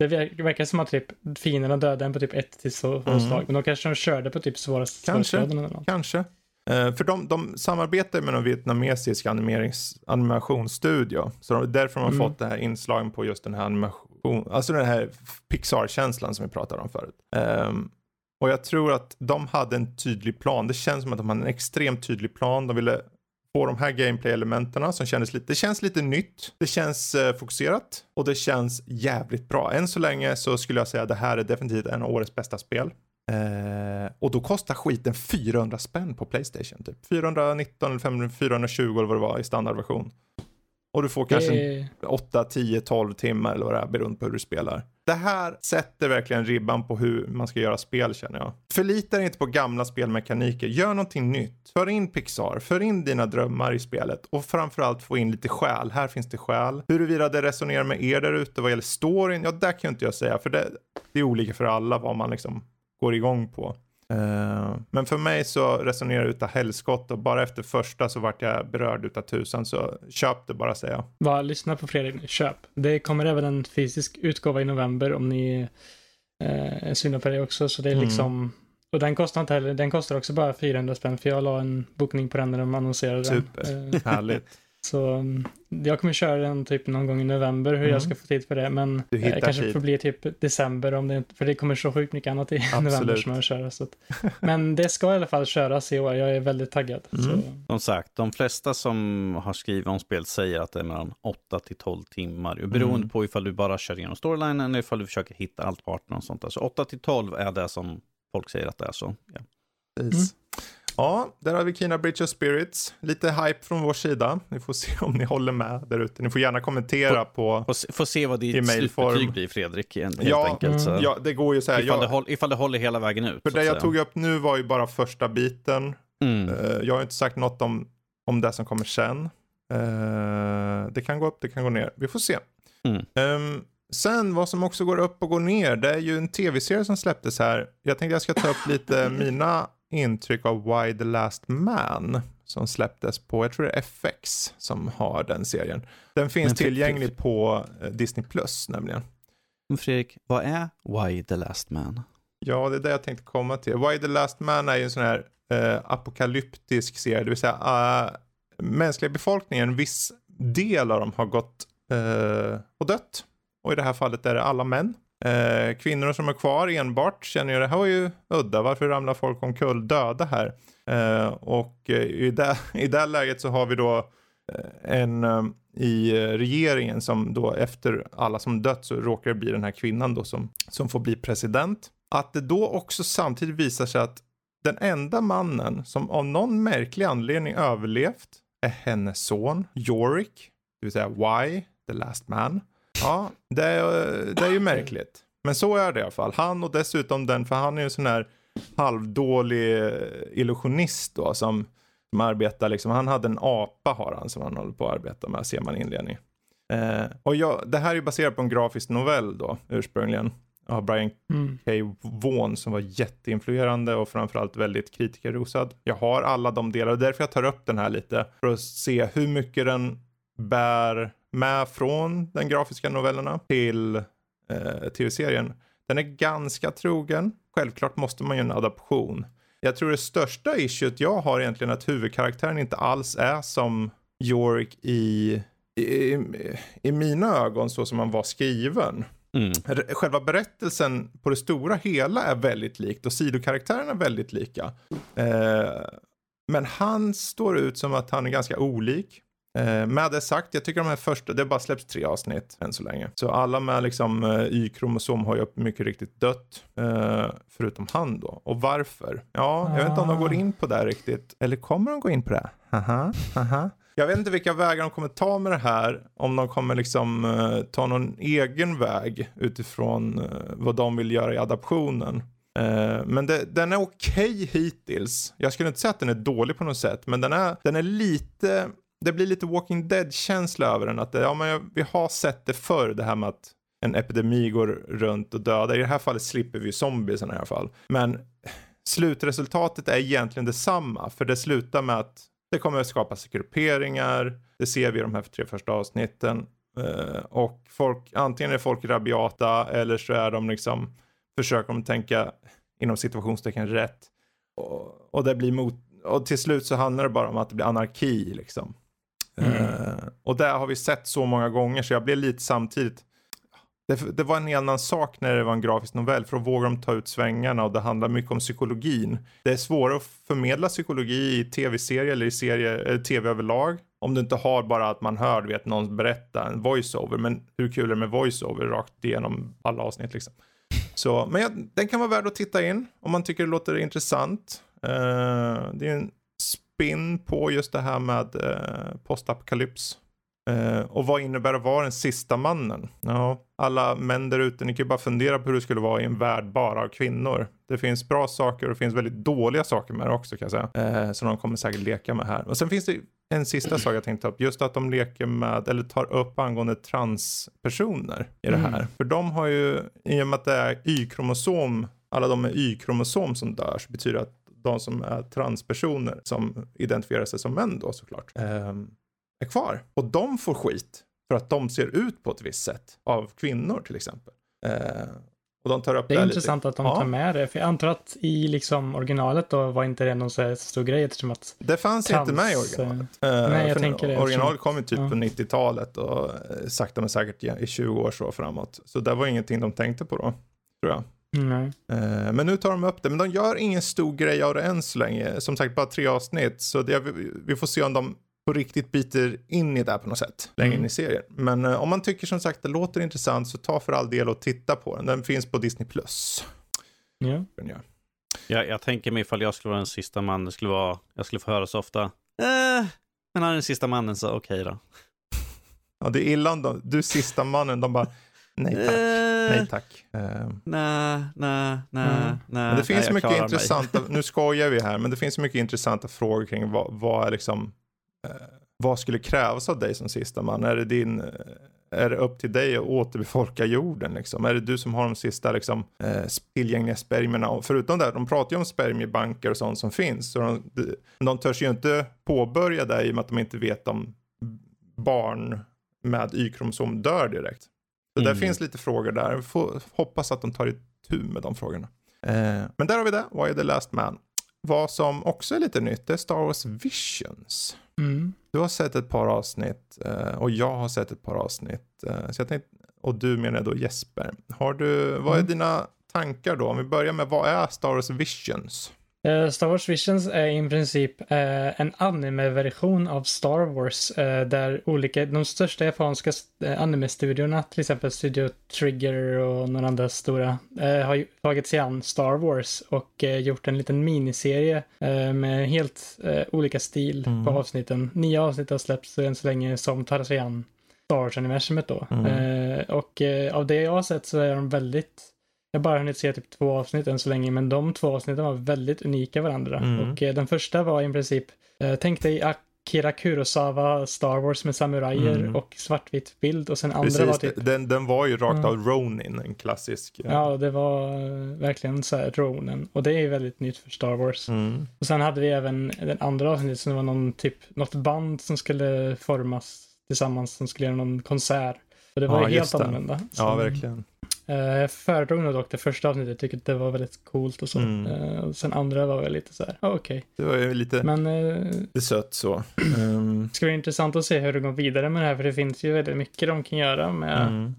Det verkar som att typ fienderna dödade en på typ ett till så mm. slag. Men då kanske de körde på typ svårast Kanske, kanske. Uh, för de, de samarbetar med en vietnamesisk animationsstudio. Så är därför de har mm. fått det här inslagen på just den här animation, alltså den här Pixar-känslan som vi pratade om förut. Um, och jag tror att de hade en tydlig plan. Det känns som att de hade en extremt tydlig plan. De ville på de här gameplay-elementen som kändes lite, det känns lite nytt. Det känns eh, fokuserat och det känns jävligt bra. Än så länge så skulle jag säga att det här är definitivt en av årets bästa spel. Eh, och då kostar skiten 400 spänn på Playstation. Typ 419 eller 500, 420 eller vad det var i standardversion. Och du får kanske det... 8, 10, 12 timmar eller vad det är beroende på hur du spelar. Det här sätter verkligen ribban på hur man ska göra spel känner jag. Förlita dig inte på gamla spelmekaniker. Gör någonting nytt. För in Pixar. För in dina drömmar i spelet. Och framförallt få in lite själ. Här finns det själ. Huruvida det resonerar med er där ute vad gäller storyn. Ja, där kan inte jag säga. För det, det är olika för alla vad man liksom går igång på. Uh, men för mig så resonerar det utav helskott och bara efter första så vart jag berörd utav tusan så köp det bara säger jag. Va, lyssna på Fredrik, köp. Det kommer även en fysisk utgåva i november om ni uh, är sugna på det också så det är mm. liksom och den kostar inte heller, den kostar också bara 400 spänn för jag la en bokning på den när de annonserade Super, den. härligt. Så mm, jag kommer köra den typ någon gång i november hur Mm. jag ska få tid för det. Men Du eh, kanske tid. får bli typ december om det inte, för det kommer så sjukt mycket annat i november Absolut. som jag vill köra. Så att, men det ska i alla fall köras i år. Jag är väldigt taggad. Mm. Så, Som sagt, de flesta som har skrivit om spelet säger att det är mellan 8 till 12 timmar. Beroende Mm. på ifall du bara kör igenom storylinen eller ifall du försöker hitta allt partner och sånt där. Så 8 till 12 är det som folk säger att det är så. Ja. Precis. Ja, där har vi Kina Bridge of Spirits. Lite hype från vår sida. Ni får se om ni håller med där ute. Ni får gärna kommentera på... Får, får se vad ditt slutbetyg blir Fredrik, helt Ja, enkelt. Så. Ja, det går ju så här. ifall, det Jag, håll, ifall det håller hela vägen ut. för det jag tog upp nu var ju bara första biten. Mm. Eh, Jag har inte sagt något om, om det som kommer sen. Eh, det kan gå upp, det kan gå ner. Vi får se. Mm. Ehm, sen vad som också går upp och går ner, det är ju en tv-serie som släpptes här. Jag tänkte jag ska ta upp lite mina intryck av Why the Last Man. Som släpptes på, jag tror det är FX som har den serien. Den finns Men tillgänglig på eh, Disney Plus nämligen. Men Fredrik, vad är Why the Last Man? Ja, det är det jag tänkte komma till. Why the Last Man är ju en sån här eh, apokalyptisk serie, det vill säga uh, mänskliga befolkningen, en viss del av dem har gått eh, och dött. Och i det här fallet är det alla män. Eh, kvinnor som är kvar enbart känner ju det här var ju udda, varför ramlar folk omkull döda här? Eh, och eh, i, det, i det läget så har vi då eh, en eh, i regeringen som då efter alla som dött så råkar det bli den här kvinnan då som, som får bli president. Att det då också samtidigt visar sig att den enda mannen som av någon märklig anledning överlevt är hennes son Yorick, det vill säga Why, the last man. Ja, det är, det är ju märkligt. Men så är det i alla fall. Han och dessutom den, för han är ju en sån här halvdålig illusionist då som, som arbetar liksom. Han hade en apa har han som han håller på att arbeta med, ser man i inledningen. Eh, och jag, det här är ju baserat på en grafisk novell då ursprungligen. Av Brian mm. K. Vaughan som var jätteinfluerande och framförallt väldigt kritikerrosad. Jag har alla de delar och därför jag tar upp den här lite för att se hur mycket den bär med från den grafiska novellerna till eh, tv-serien. Den är ganska trogen. Självklart måste man ju en adaption. Jag tror det största issuet jag har egentligen är att huvudkaraktären inte alls är som Yorick i, i, i mina ögon så som han var skriven. Mm. Själva berättelsen på det stora hela är väldigt likt och sidokaraktärerna är väldigt lika. Eh, men han står ut som att han är ganska olik. Eh, med det sagt, jag tycker de här första, det har bara släppts tre avsnitt än så länge. Så alla med liksom eh, Y-kromosom har ju mycket riktigt dött. Eh, förutom han då. Och varför? Ja, jag vet inte om de går in på det här riktigt. Eller kommer de gå in på det? Haha, haha. Jag vet inte vilka vägar de kommer ta med det här. Om de kommer liksom eh, ta någon egen väg utifrån eh, vad de vill göra i adaptionen. Eh, men det, den är okej hittills. Jag skulle inte säga att den är dålig på något sätt. Men den är, den är lite, det blir lite Walking Dead-känsla över den. Att det, ja, men jag, vi har sett det förr, det här med att en epidemi går runt och dödar. I det här fallet slipper vi zombiesen i alla fall. Men slutresultatet är egentligen detsamma. För det slutar med att det kommer att skapas grupperingar. Det ser vi i de här tre första avsnitten. Eh, och folk, antingen är folk rabiata eller så är de liksom, försöker de tänka inom situationstecken rätt. Och, och det blir mot, och till slut så handlar det bara om att det blir anarki liksom. Mm. Eh, och det har vi sett så många gånger så jag blev lite samtidigt det, det var en annan sak när det var en grafisk novell för då vågar de ta ut svängarna och det handlar mycket om psykologin. Det är svårare att förmedla psykologi i tv-serie eller i serie, eller tv överlag. Om du inte har bara att man hör, vet, någon berätta en voiceover. Men hur kul är det med voiceover rakt igenom alla avsnitt liksom. Så, men jag, den kan vara värd att titta in om man tycker det låter intressant. Uh, det är en spin på just det här med uh, postapokalyps. Eh, och vad innebär att vara den sista mannen? Ja, alla män där ute, ni kan ju bara fundera på hur det skulle vara i en värld bara av kvinnor. Det finns bra saker och det finns väldigt dåliga saker med det också kan jag säga. Eh, som de kommer säkert leka med här. Och sen finns det en sista sak jag tänkte ta upp. Just att de leker med, eller tar upp angående transpersoner i det här. Mm. För de har ju, i och med att det är Y-kromosom, alla de med Y-kromosom som dör, så betyder det att de som är transpersoner, som identifierar sig som män då såklart, ehm, är kvar. Och de får skit för att de ser ut på ett visst sätt av kvinnor till exempel. Eh, Och de tar upp det är det intressant lite. att de Ja. tar med det. För jag antar att i liksom originalet då var inte det någon så stor grej eftersom att Det fanns trans, inte med i originalet. nej, jag Eh, för tänker det, Originalet kom ju typ ja. på 90-talet och sakta men säkert i- i 20 år så framåt. Så det var ingenting de tänkte på då, tror jag. Nej. Eh, Men nu tar de upp det, men de gör ingen stor grej av det än så länge. Som sagt, bara tre avsnitt. Så det, vi får se om de på riktigt biter in i det här på något sätt längre Mm. in i serien. Men eh, om man tycker som sagt det låter intressant så ta för all del och titta på den. Den finns på Disney+. Plus. Ja. Den gör. Jag, jag tänker mig ifall jag skulle vara den sista mannen, skulle vara, jag skulle få höra så ofta. Eh, men han är den sista mannen så okej då. Ja, det är illa om de, du sista mannen, de bara nej tack, nej Eh, tack. Eh, Nej, nej, nej, Mm. nej. Det finns nej, mycket mig. intressanta, nu skojar vi här, men det finns mycket intressanta frågor kring vad, vad är liksom, eh, vad skulle krävas av dig som sista man? Är det din, eh, är det upp till dig att återbefolka jorden liksom? Är det du som har de sista liksom, eh, tillgängliga spermierna? Och förutom det, de pratar ju om spermiebanker och sånt som finns. Så de, de, de törs ju inte påbörja det i och med att de inte vet om barn med Y-kromosom dör direkt. Så Mm. finns lite frågor där. Vi får hoppas att de tar itu med de frågorna. Eh, men där har vi det, Why are the last man? Vad som också är lite nytt är Star Wars Visions. Mm. Du har sett ett par avsnitt eh, och jag har sett ett par avsnitt. Eh, så jag tänkte, och du menar då Jesper. Har du, vad är Mm. dina tankar då? Om vi börjar med vad är Star Wars Visions? Eh, Star Wars Visions är i princip eh, en anime-version av Star Wars eh, där olika, de största japanska anime-studiorna, till exempel Studio Trigger och några andra stora, har tagit sig an Star Wars och gjort en liten miniserie med helt olika stil Mm. på avsnitten. Nio avsnitt har släppts än så länge som tar sig an Star Wars-universumet då. Mm. Och av det jag har sett så är de väldigt jag har bara hunnit se typ två avsnitt än så länge, men de två avsnitten var väldigt unika varandra. Mm. Och eh, den första var i princip, eh, tänk dig Akira Kurosawa, Star Wars med samurajer Mm. och svartvit bild och sen andra Precis, var typ, den, den var ju rakt Mm. av Ronin, en klassisk. eh, ja det var eh, verkligen så här Ronen. Och det är väldigt nytt för Star Wars. Mm. Och sen hade vi även den andra avsnittet som var någon typ, något band som skulle formas tillsammans, som skulle göra någon konsert. Och det var Ja, ju helt annorlunda. Ja, Så- verkligen. Eh, Jag föredrog nog dock det första avsnittet, tyckte att det var väldigt coolt och så. Mm. Eh, och sen andra var väl lite så här, okej. Det var ju lite, Men eh, lite sött så. Um, det ska bli intressant att se hur de går vidare med det här, för det finns ju väldigt mycket de kan göra med mm.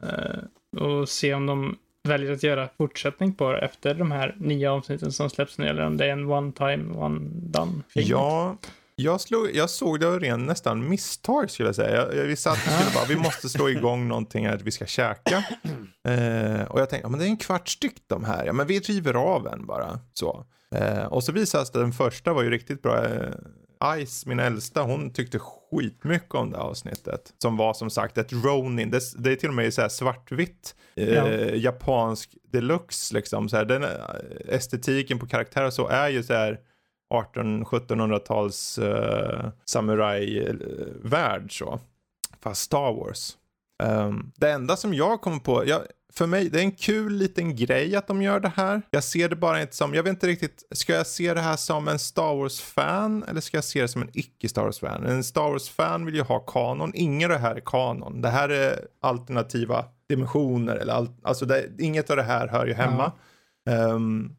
och se om de väljer att göra fortsättning på det efter de här nya avsnitten som släpps nu, eller om det är en one time, one done. Ja, jag, slog, jag såg det av ren nästan misstag skulle jag säga. Jag, jag, vi satt och skulle bara, vi måste slå igång någonting här att vi ska käka. Eh, och jag tänkte, ja, men det är en kvart styck de här. Ja, men vi river av en bara. Så. Eh, och så visade det att den första var ju riktigt bra. Eh, Ice, min äldsta, hon tyckte skitmycket om det avsnittet. Som var som sagt ett Ronin. Det, det är till och med så här svartvitt. Eh, Ja. Japansk deluxe liksom. Så här, den, eh, estetiken på karaktärer så är ju så här 1800-1700-tals uh, samurai-värld så. Fast Star Wars. Ehm, det enda som jag kommer på, jag, för mig, det är en kul liten grej att de gör det här. Jag ser det bara inte som, jag vet inte riktigt, ska jag se det här som en Star Wars-fan eller ska jag se det som en icke-Star Wars-fan? En Star Wars-fan vill ju ha kanon, ingen av det här är kanon. Det här är alternativa dimensioner eller allt, alltså det, inget av det här hör ju hemma. Ehm,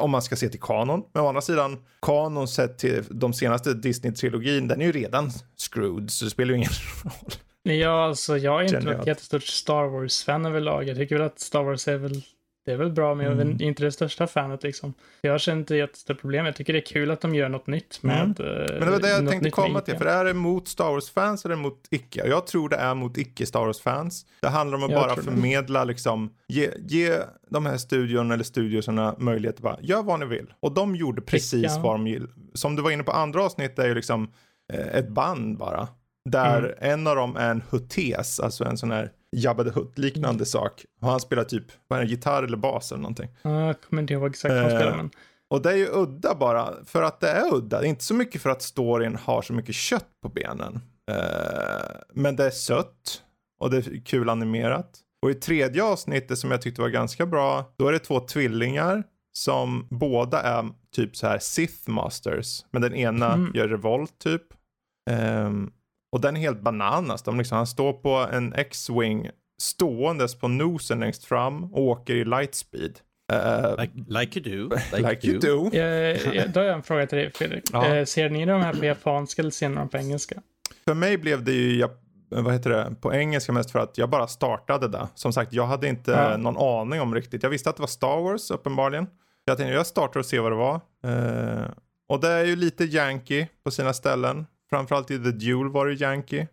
om man ska se till kanon. Men å andra sidan, kanon sett till de senaste Disney-trilogin, den är ju redan screwed, så det spelar ju ingen roll. Ja, alltså jag är inte att- jättestort Star Wars-fan överlag. Jag tycker väl att Star Wars är väl, det är väl bra, men jag är Mm. inte det största fanet liksom. Jag känner inte jättestort problem. Jag tycker det är kul att de gör något nytt med... Mm. eh, Men det var det jag tänkte komma till, för är det mot Star Wars-fans eller mot icke? Jag tror det är mot icke-Star Wars-fans. Det handlar om att Jag bara tror det. förmedla, liksom, ge, ge de här studion eller studiosarna möjlighet att bara, gör vad ni vill. Och de gjorde precis Ja. vad de vill. Som du var inne på andra avsnitt är ju liksom eh, ett band bara. Där Mm. en av dem är en huttes, alltså en sån här Jabba the Hutt-liknande Mm. sak. Och han spelar typ, vad är det, gitarr eller bas eller någonting. Ja, Jag kommer inte ihåg exakt vad Eh, spelar, men... Och det är ju udda bara, för att det är udda. Det är inte så mycket för att storyn har så mycket kött på benen. Eh, men det är sött och det är kul animerat. Och i tredje avsnittet som jag tyckte var ganska bra, då är det två tvillingar som båda är typ så här Sith Masters. Men den ena Mm. gör revolt typ. Ehm, och den är helt bananas. De liksom, han står på en X-Wing ståendes på nosen längst fram och åker i lightspeed. Uh, like, like, you do. Like, like you do. do. Ja, då har jag en fråga till dig Fredrik. Ja. Uh, ser ni de här på japanska eller ser ni dem på engelska? För mig blev det ju vad heter det, på engelska mest för att jag bara startade det. Som sagt, jag hade inte ja. någon aning om riktigt. Jag visste att det var Star Wars uppenbarligen. Jag tänkte jag startar och ser vad det var. Uh, och det är ju lite yankee på sina ställen. Framförallt i The Duel var det yankee.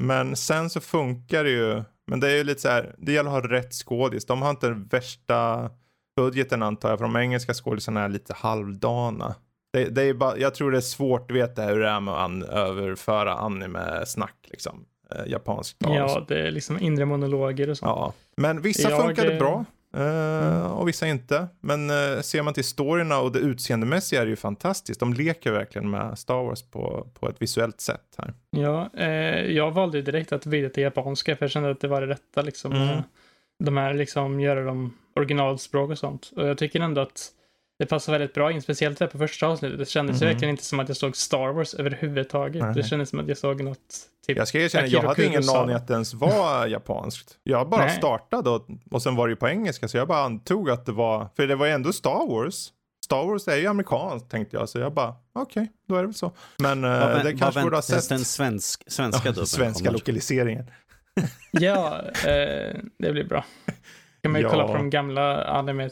Men sen så funkar det ju. Men det är ju lite så här, det gäller att ha rätt skådis. De har inte den värsta budgeten antar jag, för de engelska skådisarna är lite halvdana. Det, det, är bara, jag tror det är svårt att veta hur det är med att överföra anime-snack liksom. Eh, japanskt tal. Ja, det är liksom inre monologer och sånt. Ja, men vissa jag, funkade bra. Uh, och vissa inte. Men uh, ser man till storyna och det utseendemässiga är det ju fantastiskt. De leker verkligen med Star Wars på, på ett visuellt sätt här. Ja, uh, jag valde direkt att vrida till japanska för jag kände att det var det rätta liksom. Mm. De här liksom göra dem originalspråk och sånt. Och jag tycker ändå att det passar väldigt bra in, speciellt där på första avsnittet. Det kändes mm. verkligen inte som att jag såg Star Wars överhuvudtaget. Nej. Det kändes som att jag såg något Typ jag ska erkänna, jag hade ingen aning att det ens var japanskt. Jag bara Nej. startade och, och sen var det ju på engelska så jag bara antog att det var, för det var ju ändå Star Wars. Star Wars är ju amerikanskt tänkte jag så jag bara okej, okay, då är det väl så. Men uh, det kanske borde ha sett. den svensk, svenska ja, Svenska lokaliseringen. ja, eh, det blir bra. Kan man ju ja. kolla på de gamla anime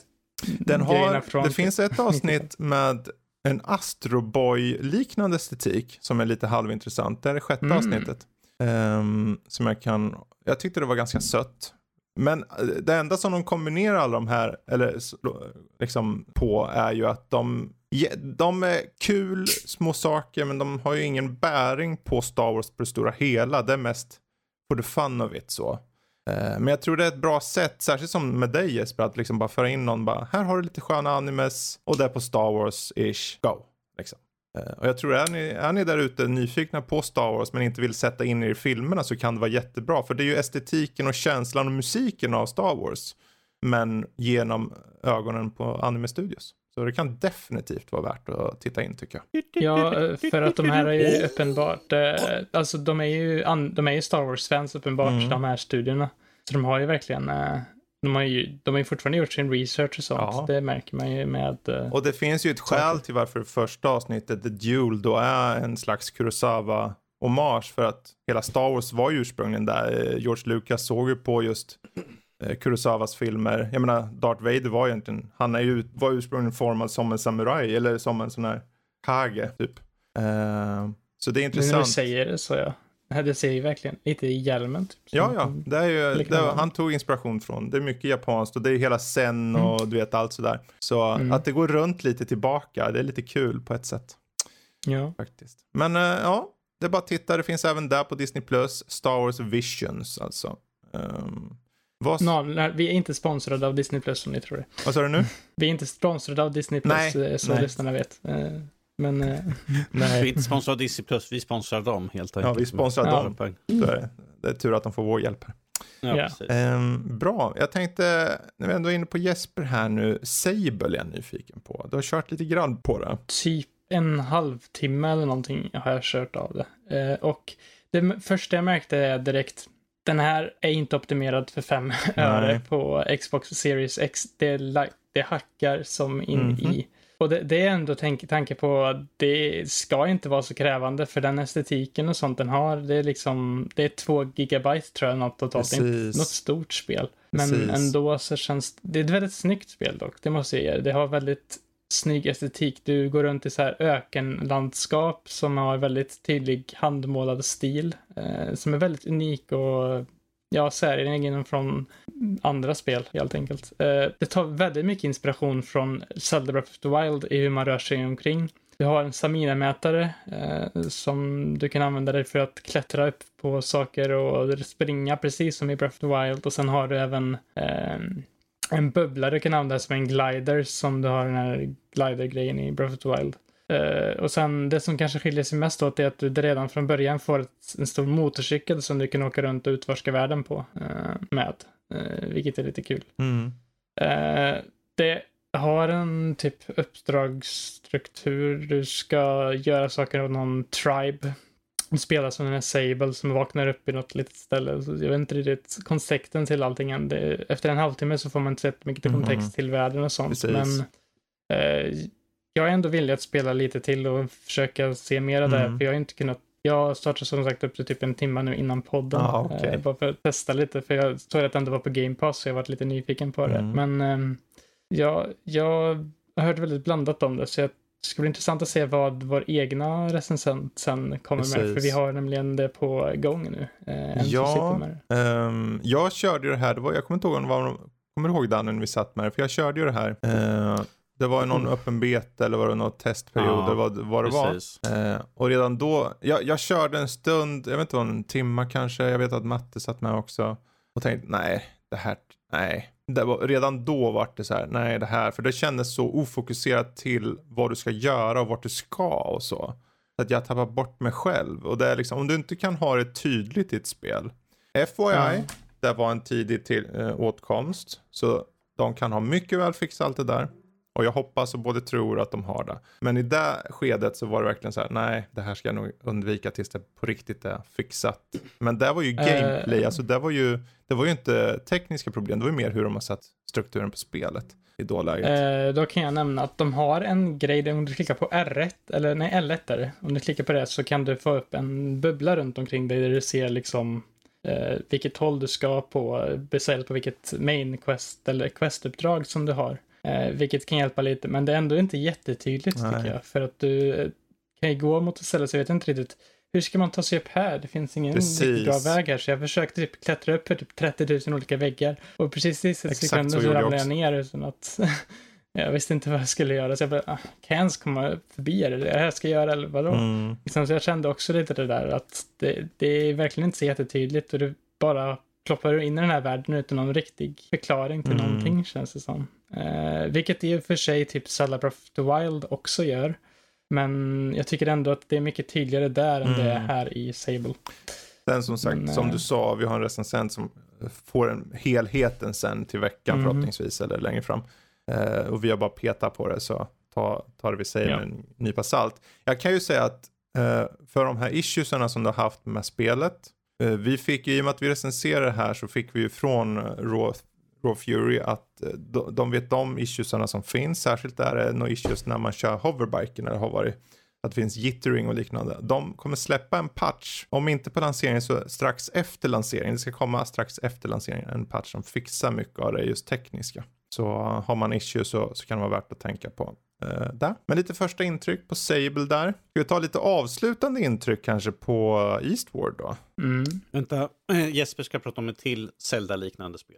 den har. Det finns ett avsnitt med en Astroboy-liknande estetik som är lite halvintressant. Det är det sjätte mm. avsnittet. Um, som jag kan, jag tyckte det var ganska sött. Men eh, det enda som de kombinerar alla de här, eller liksom på, är ju att de, de är kul små saker men de har ju ingen bäring på Star Wars på det stora hela. Det är mest for the fun of it så. Eh, men jag tror det är ett bra sätt, särskilt som med dig Jesper, att liksom bara föra in någon bara, här har du lite sköna animes och det är på Star Wars-ish, go. Liksom. Eh, och jag tror är ni, är ni där ute nyfikna på Star Wars men inte vill sätta in er i filmerna så kan det vara jättebra. För det är ju estetiken och känslan och musiken av Star Wars. Men genom ögonen på Anime Studios. Så det kan definitivt vara värt att titta in tycker jag. Ja, för att de här är ju uppenbart, eh, alltså de är ju, de är ju Star Wars-fans uppenbart, mm. de här studierna. Så de har ju verkligen, eh, de har ju, de har ju fortfarande gjort sin research och sånt. Ja. Det märker man ju med. Eh, och det finns ju ett skäl till varför första avsnittet, The Duel, då är en slags Kurosawa hommage för att hela Star Wars var ju ursprungligen där. George Lucas såg ju på just Kurosawas filmer. Jag menar, Darth Vader var egentligen, han är ju, var ursprungligen formad som en samuraj eller som en sån här kage typ. Uh, så det är intressant. När du säger det så ja. Det ser ju verkligen lite i hjälmen. Typ, ja, ja. Det är ju, det, han tog inspiration från. Det är mycket japanskt och det är hela sen och mm. du vet allt sådär. Så mm. att det går runt lite tillbaka, det är lite kul på ett sätt. Ja. Faktiskt. Men uh, ja, det är bara att titta. Det finns även där på Disney Plus. Star Wars Visions alltså. Um, vad... No, nej, vi är inte sponsrade av Disney Plus som ni tror det. Vad sa du nu? Vi är inte sponsrade av Disney Plus nej, eh, så nej. lyssnarna vet. Eh, men... Eh, nej. Vi är inte sponsrade av Disney Plus, vi sponsrar dem helt enkelt. Ja, vi sponsrar ja. dem. Så är det. det är tur att de får vår hjälp. Ja, ja. Um, bra, jag tänkte, när vi ändå är inne på Jesper här nu, Sable är jag nyfiken på. Du har kört lite grann på det. Typ en halvtimme eller någonting har jag kört av det. Uh, och det första jag märkte är direkt, den här är inte optimerad för fem öre på Xbox Series X. Det, det hackar som in mm -hmm. i. Och det, det, är ändå tänk, tanke på att det ska inte vara så krävande för den estetiken och sånt den har. Det är liksom, det är två gigabyte tror jag något totalt. Inte något stort spel. Men Precis. ändå så känns det är ett väldigt snyggt spel dock, det måste jag ge Det har väldigt snygg estetik. Du går runt i så här ökenlandskap som har väldigt tydlig handmålad stil. Eh, som är väldigt unik och ja, säregen från andra spel helt enkelt. Eh, det tar väldigt mycket inspiration från Zelda Breath of the Wild i hur man rör sig omkring. Du har en Samina-mätare eh, som du kan använda dig för att klättra upp på saker och springa precis som i Breath of the Wild och sen har du även eh, en bubbla du kan använda som en glider som du har den här glider-grejen i Breath of the Wild. Uh, och sen det som kanske skiljer sig mest åt är att du redan från början får ett, en stor motorcykel som du kan åka runt och utforska världen på uh, med. Uh, vilket är lite kul. Mm. det har en typ uppdragsstruktur. Du ska göra saker av någon tribe spelar som den här Sable som vaknar upp i något litet ställe. Så jag vet inte riktigt kontexten till allting än. Det, efter en halvtimme så får man inte sett mycket kontext mm. till världen och sånt. Precis. Men eh, jag är ändå villig att spela lite till och försöka se mera mm. där. För jag har inte kunnat jag startade som sagt upp till typ en timme nu innan podden. Ah, okay. eh, bara för att testa lite, för jag såg att det ändå var på Game Pass så jag varit lite nyfiken på det. Mm. Men eh, jag, jag har hört väldigt blandat om det, så jag det ska bli intressant att se vad vår egna recensent sen kommer Precis. med. För vi har nämligen det på gång nu. Eh, ja, um, jag körde ju det här, det var, jag kommer inte ihåg om det var, kommer du ihåg Danne när vi satt med det? För jag körde ju det här. Uh, det var någon mm. öppen beta eller var det någon testperiod ja, eller vad, vad det precis. var. Eh, och redan då, jag, jag körde en stund, jag vet inte vad, en timma kanske, jag vet att Matte satt med också. Och tänkte, nej, det här, nej. Det var, redan då var det så här, nej det här, för det kändes så ofokuserat till vad du ska göra och vart du ska och så. Så att jag tappar bort mig själv. Och det är liksom, om du inte kan ha det tydligt i ett spel. FYI, mm. det var en tidig till, äh, åtkomst. Så de kan ha mycket väl fixat allt det där. Och jag hoppas och både tror att de har det. Men i det skedet så var det verkligen så här, nej, det här ska jag nog undvika tills det på riktigt är fixat. Men det var ju gameplay, uh, alltså det var ju, det var ju inte tekniska problem, det var ju mer hur de har satt strukturen på spelet i dåläget. Uh, då kan jag nämna att de har en grej där om du klickar på R1, eller nej L1 är det. Om du klickar på det så kan du få upp en bubbla runt omkring dig där du ser liksom uh, vilket håll du ska på, baserat på vilket main quest eller questuppdrag som du har. Eh, vilket kan hjälpa lite, men det är ändå inte jättetydligt Nej. tycker jag. För att du eh, kan ju gå mot ett ställe så jag vet inte riktigt hur ska man ta sig upp här? Det finns ingen riktigt bra väg här. Så jag försökte typ klättra upp för typ 30 000 olika väggar. Och precis i sekunder så, så ramlade jag ner utan att jag visste inte vad jag skulle göra. Så jag bara, ah, kan jag ens komma förbi? Är det det här ska göra eller vadå? Mm. Liksom, så jag kände också lite det där att det, det är verkligen inte så jättetydligt och det bara ploppar in i den här världen utan någon riktig förklaring till mm. någonting känns det som. Eh, vilket i och för sig typ Zelda Breath of the Wild också gör. Men jag tycker ändå att det är mycket tydligare där mm. än det är mm. här i Sable. Sen som sagt, Men, som du eh, sa, vi har en recensent som får en helheten sen till veckan mm. förhoppningsvis eller längre fram. Eh, och vi har bara petat på det så ta, ta det vi säger ja. med en nypa salt. Jag kan ju säga att eh, för de här issuesarna som du har haft med spelet Eh, vi fick ju, i och med att vi recenserar det här så fick vi ju från eh, Raw, Raw Fury att eh, de vet de issuesarna som finns. Särskilt är det några issues när man kör hoverbiken eller har varit att det finns jittering och liknande. De kommer släppa en patch, om inte på lanseringen så strax efter lanseringen. Det ska komma strax efter lanseringen en patch som fixar mycket av det just tekniska. Så har man issues så, så kan det vara värt att tänka på uh, där. Men lite första intryck på Sable där. Ska vi ta lite avslutande intryck kanske på Eastward då? Mm. Vänta, Jesper ska prata om ett till Zelda-liknande spel.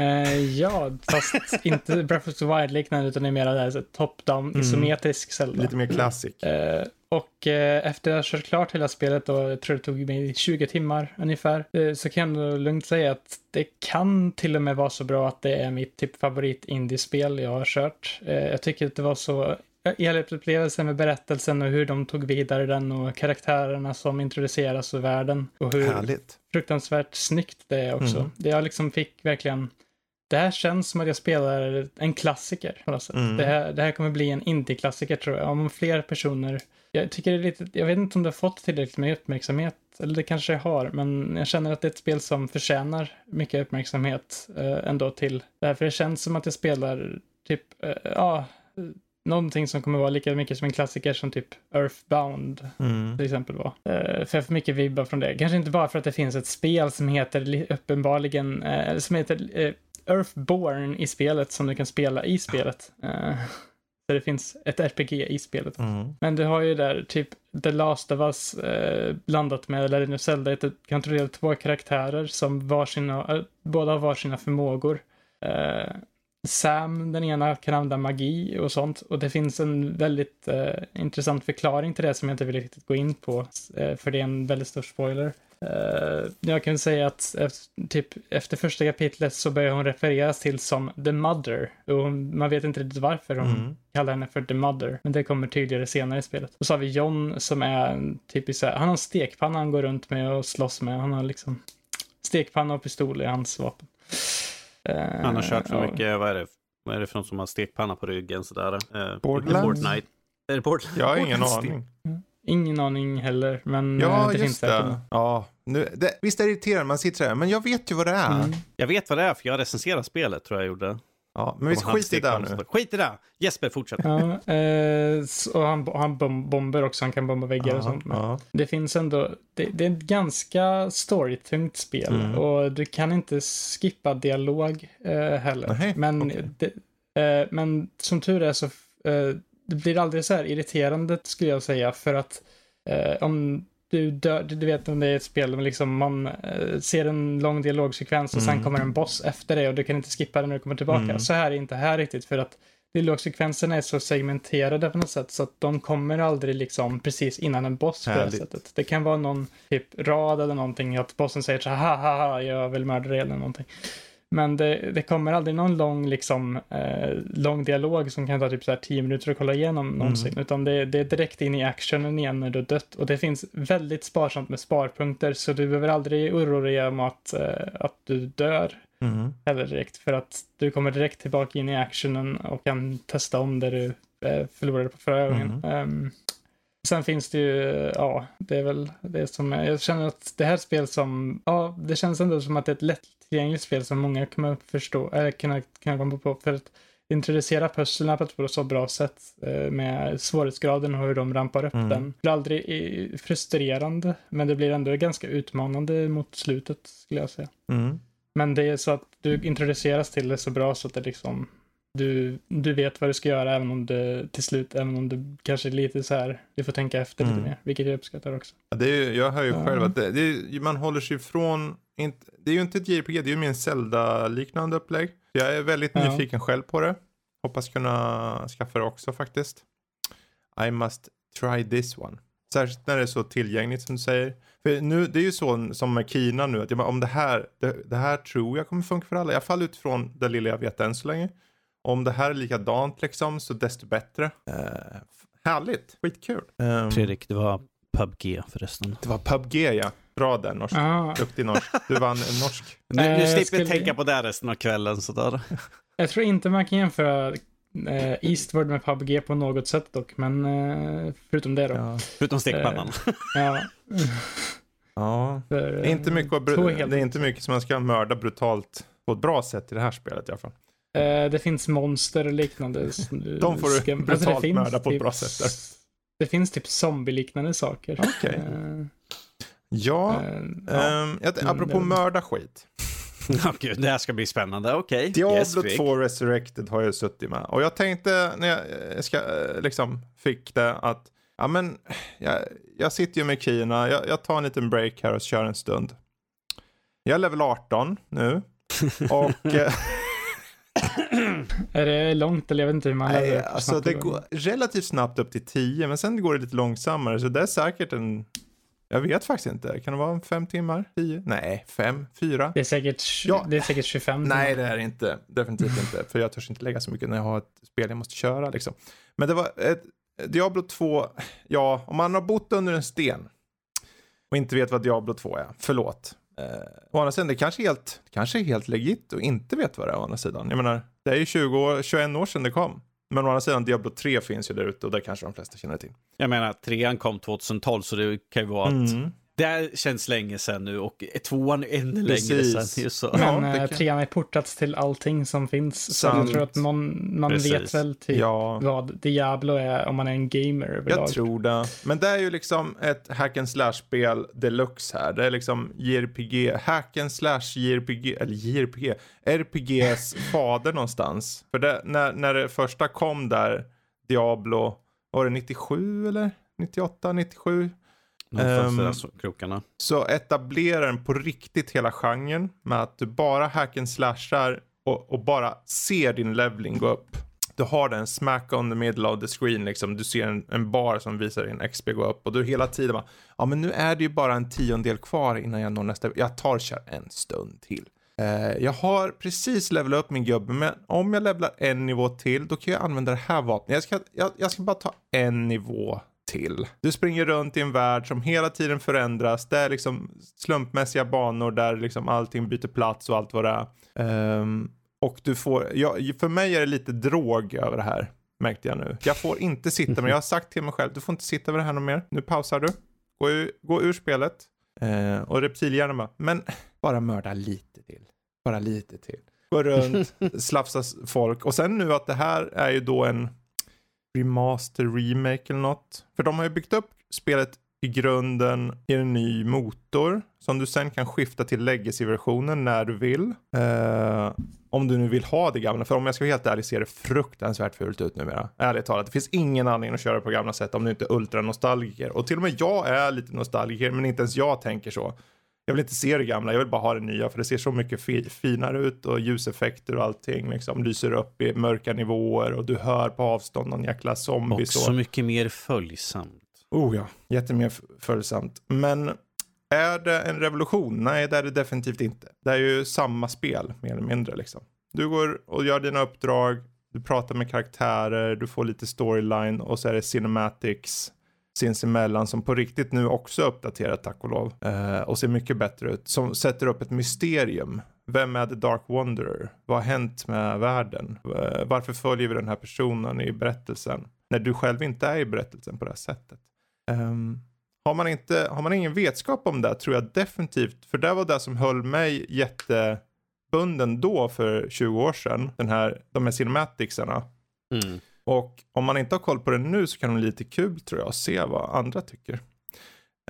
Uh, ja, fast inte Breath of the Wild liknande utan det är mer top-down mm. isometrisk Zelda. Lite mer classic. Uh, och uh, efter att ha kört klart hela spelet och jag tror det tog mig 20 timmar ungefär så kan jag lugnt säga att det kan till och med vara så bra att det är mitt typ favorit indiespel jag har kört. jag tycker att det var så helhetsupplevelsen med berättelsen och hur de tog vidare den och karaktärerna som introduceras i världen. Och hur Härligt. fruktansvärt snyggt det är också. Mm. Det jag liksom fick verkligen det här känns som att jag spelar en klassiker på något sätt. Mm. Det, här, det här kommer bli en indie-klassiker tror jag. Om fler personer... Jag tycker det är lite... Jag vet inte om det har fått tillräckligt med uppmärksamhet. Eller det kanske jag har. Men jag känner att det är ett spel som förtjänar mycket uppmärksamhet eh, ändå till. Därför det känns som att jag spelar typ... Eh, ja någonting som kommer vara lika mycket som en klassiker som typ Earthbound mm. till exempel var. Uh, för jag får mycket vibbar från det. Kanske inte bara för att det finns ett spel som heter uppenbarligen, uh, som heter uh, Earthborn i spelet som du kan spela i spelet. Uh, så det finns ett RPG i spelet. Mm. Men du har ju där typ The Last of Us eh, blandat med Legend of Zelda. Du kontrollerar två karaktärer som var sina, båda har varsina förmågor. Uh, Sam, den ena, kan använda magi och sånt. Och det finns en väldigt intressant förklaring till det som jag inte vill riktigt gå in på. För det är en väldigt stor spoiler. Uh, jag kan säga att efter, typ, efter första kapitlet så börjar hon refereras till som The Mother. Och hon, man vet inte riktigt varför hon mm. kallar henne för The Mother. Men det kommer tydligare senare i spelet. Och så har vi John som är en typisk han har en stekpanna han går runt med och slåss med. Han har liksom stekpanna och pistol i hans vapen. Uh, han har kört för uh, mycket, vad är det? Vad är det för något som har stekpanna på ryggen sådär? Uh, Borderlands? Fortnite. Är det Borderlands? Jag har ingen aning. Ingen aning heller, men Ja, eh, det just finns det. säkert. Ja, nu, det. Visst är det irriterande, man sitter här, men jag vet ju vad det är. Mm. Jag vet vad det är för jag recenserade spelet tror jag gjorde. Ja, men vi Och skiter i det nu. Skit i det! Jesper, fortsätt. Ja, eh, och han, han bom- bomber också, han kan bomba väggar och Ja, sånt. Ja. Det finns ändå, det, det är ett ganska storytungt spel Mm. och du kan inte skippa dialog eh, heller. Nej, men, okej. det, eh, men som tur är så eh, det blir aldrig så här irriterande skulle jag säga för att eh, om du dör, du vet om det är ett spel där liksom man eh, ser en lång dialogsekvens och sen Mm. kommer en boss efter det och du kan inte skippa den när du kommer tillbaka. Mm. Så här är inte här riktigt för att dialogsekvenserna är så segmenterade på något sätt så att de kommer aldrig liksom precis innan en boss på det här Härligt. sättet. Det kan vara någon typ rad eller någonting att bossen säger så här ha ha ha jag vill mörda dig eller någonting. Men det, det kommer aldrig någon lång, liksom, eh, lång dialog som kan ta typ så här 10 minuter att kolla igenom någonsin. Utan det, det är direkt in i actionen igen när du dött. Och det finns väldigt sparsamt med sparpunkter så du behöver aldrig oroa dig om att, eh, att du dör Mm. heller direkt. För att du kommer direkt tillbaka in i actionen och kan testa om det du eh, förlorade på förra gången. Ehm, sen finns det ju, ja, det är väl det som, är- jag känner att det här spel som, ja, det känns ändå som att det är ett lättillgängligt spel som många kommer förstå, eller kunna, kunna komma på för att introducera pusslerna på ett så bra sätt eh, med svårighetsgraden och hur de rampar upp Mm. den. Det blir aldrig frustrerande, men det blir ändå ganska utmanande mot slutet skulle jag säga. Mm. Men det är så att du introduceras till det så bra så att det liksom du, du vet vad du ska göra även om det till slut, även om det kanske är lite så här, du får tänka efter lite Mm. mer, vilket jag uppskattar också. Ja, Det är, ju- jag hör ju Ja. själv att det, det är, man håller sig ifrån, inte, det är ju inte ett JRPG, det är ju mer en Zelda-liknande upplägg. Jag är väldigt Ja. nyfiken själv på det. Hoppas kunna skaffa det också faktiskt. I must try this one. Särskilt när det är så tillgängligt som du säger. För nu, det är ju så som med Kina nu, att jag bara, om det här, det, det här tror jag kommer funka för alla. I alla fall utifrån det lilla jag vet än så länge. Om det här är likadant liksom, så desto bättre. Uh, härligt, skitkul. Um, Fredrik, det var PubG förresten. det var PubG ja. Bra där norsk. Ah, Duktig norsk. Du vann en norsk. Nu, Eh, nu slipper skulle- vi tänka på det resten av kvällen sådär. jag tror inte man kan jämföra eh, Eastward med PubG på något sätt dock, men eh, förutom det då. Ja. Ja. Förutom stekpannan. ja. För, Det är inte mycket, bru- helt- det är inte mycket som man ska mörda brutalt på ett bra sätt i det här spelet i alla fall. Eh, det finns monster och liknande. som du De får du alltså, brutalt det finns mörda på ett typ- bra sätt där. Det finns typ zombie-liknande saker. Okej. Eh, Ja, eh, ja. jag, Mm, apropå det- mörda skit. Ja, gud, det här ska bli spännande. Okej. Diablo Yes, Fredrik. 2 Resurrected har jag suttit med. Och jag tänkte när jag eh, ska, liksom fick det att, ja men, jag, jag sitter ju med Kina, jag, jag tar en liten break här och kör en stund. Jag är level 18 nu. Och Är det långt eller jag vet inte hur man nej, upp alltså det går relativt snabbt upp till 10, men sen går det lite långsammare. Så det är säkert en, jag vet faktiskt inte, kan det vara en fem timmar? 10? Nej, fem, fyra? Det är säkert, Ja. det är säkert 25 Nej, det är det inte. Definitivt inte. För jag törs inte lägga så mycket när jag har ett spel jag måste köra. Liksom. Men det var ett Diablo 2. Ja, om man har bott under en sten och inte vet vad Diablo 2 är. Förlåt. Eh, å andra sidan, det kanske är helt, kanske är helt legit och inte vet vad det är å andra sidan. Jag menar, det är ju 20 år, 21 år sedan det kom. Men å andra sidan, Diablo 3 finns ju där ute och det kanske de flesta känner till. Jag menar, trean kom 2012 så det kan ju vara att Mm. Det känns länge sedan nu och tvåan är ännu Precis. längre sedan. Just så. Ja, Men det eh, kan- trean är portats till allting som finns. Så jag tror att man, man Precis. vet väl typ Ja. vad Diablo är om man är en gamer överlag. Jag tror det. Men det är ju liksom ett hack and slash-spel deluxe här. Det är liksom JRPG, hack and slash JRPG, eller JRPG, RPGs fader någonstans. För det, när, när det första kom där, Diablo, var det 97 eller? 98, 97? Krokarna. Så etablerar den på riktigt hela genren med att du bara hack and slashar och, och bara ser din leveling gå upp. Du har den smack on the middle of the screen liksom. Du ser en, en bar som visar din XP gå upp och du hela tiden bara, ja men nu är det ju bara en tiondel kvar innan jag når nästa, jag tar kör en stund till. Eh, jag har precis levelat upp min gubbe, men om jag levlar en nivå till, då kan jag använda det här vapnet. Jag ska, jag, jag ska bara ta en nivå till. Du springer runt i en värld som hela tiden förändras. Det är liksom slumpmässiga banor där liksom allting byter plats och allt vad det är. Ehm, och du får, ja, för mig är det lite drog över det här. märkte jag nu. Jag får inte sitta, men jag har sagt till mig själv, du får inte sitta med det här något mer. Nu pausar du. Gå ur, gå ur spelet. Eh, och reptilhjärnan bara, men bara mörda lite till. Bara lite till. Gå runt, slafsa folk. Och sen nu att det här är ju då en remaster, remake eller något. För de har ju byggt upp spelet i grunden i en ny motor som du sen kan skifta till legacy-versionen när du vill. Eh, om du nu vill ha det gamla. För om jag ska vara helt ärlig ser det fruktansvärt fult ut numera. Ärligt talat. Det finns ingen anledning att köra på gamla sätt om du inte är ultra-nostalgiker. Och till och med jag är lite nostalgiker men inte ens jag tänker så. Jag vill inte se det gamla, jag vill bara ha det nya för det ser så mycket fi finare ut och ljuseffekter och allting liksom lyser upp i mörka nivåer och du hör på avstånd någon jäkla zombie. Och så mycket mer följsamt. Oh ja, jättemer följsamt. Men är det en revolution? Nej, det är det definitivt inte. Det är ju samma spel, mer eller mindre liksom. Du går och gör dina uppdrag, du pratar med karaktärer, du får lite storyline och så är det cinematics sinsemellan som på riktigt nu också är uppdaterat tack och lov. Eh, och ser mycket bättre ut. Som sätter upp ett mysterium. Vem är The Dark Wanderer? Vad har hänt med världen? Eh, varför följer vi den här personen i berättelsen? När du själv inte är i berättelsen på det här sättet. Um, har, man inte, har man ingen vetskap om det tror jag definitivt, för det var det som höll mig jättebunden då för 20 år sedan. Den här, de här cinematicsarna. Mm. Och om man inte har koll på det nu så kan det bli lite kul tror jag att se vad andra tycker.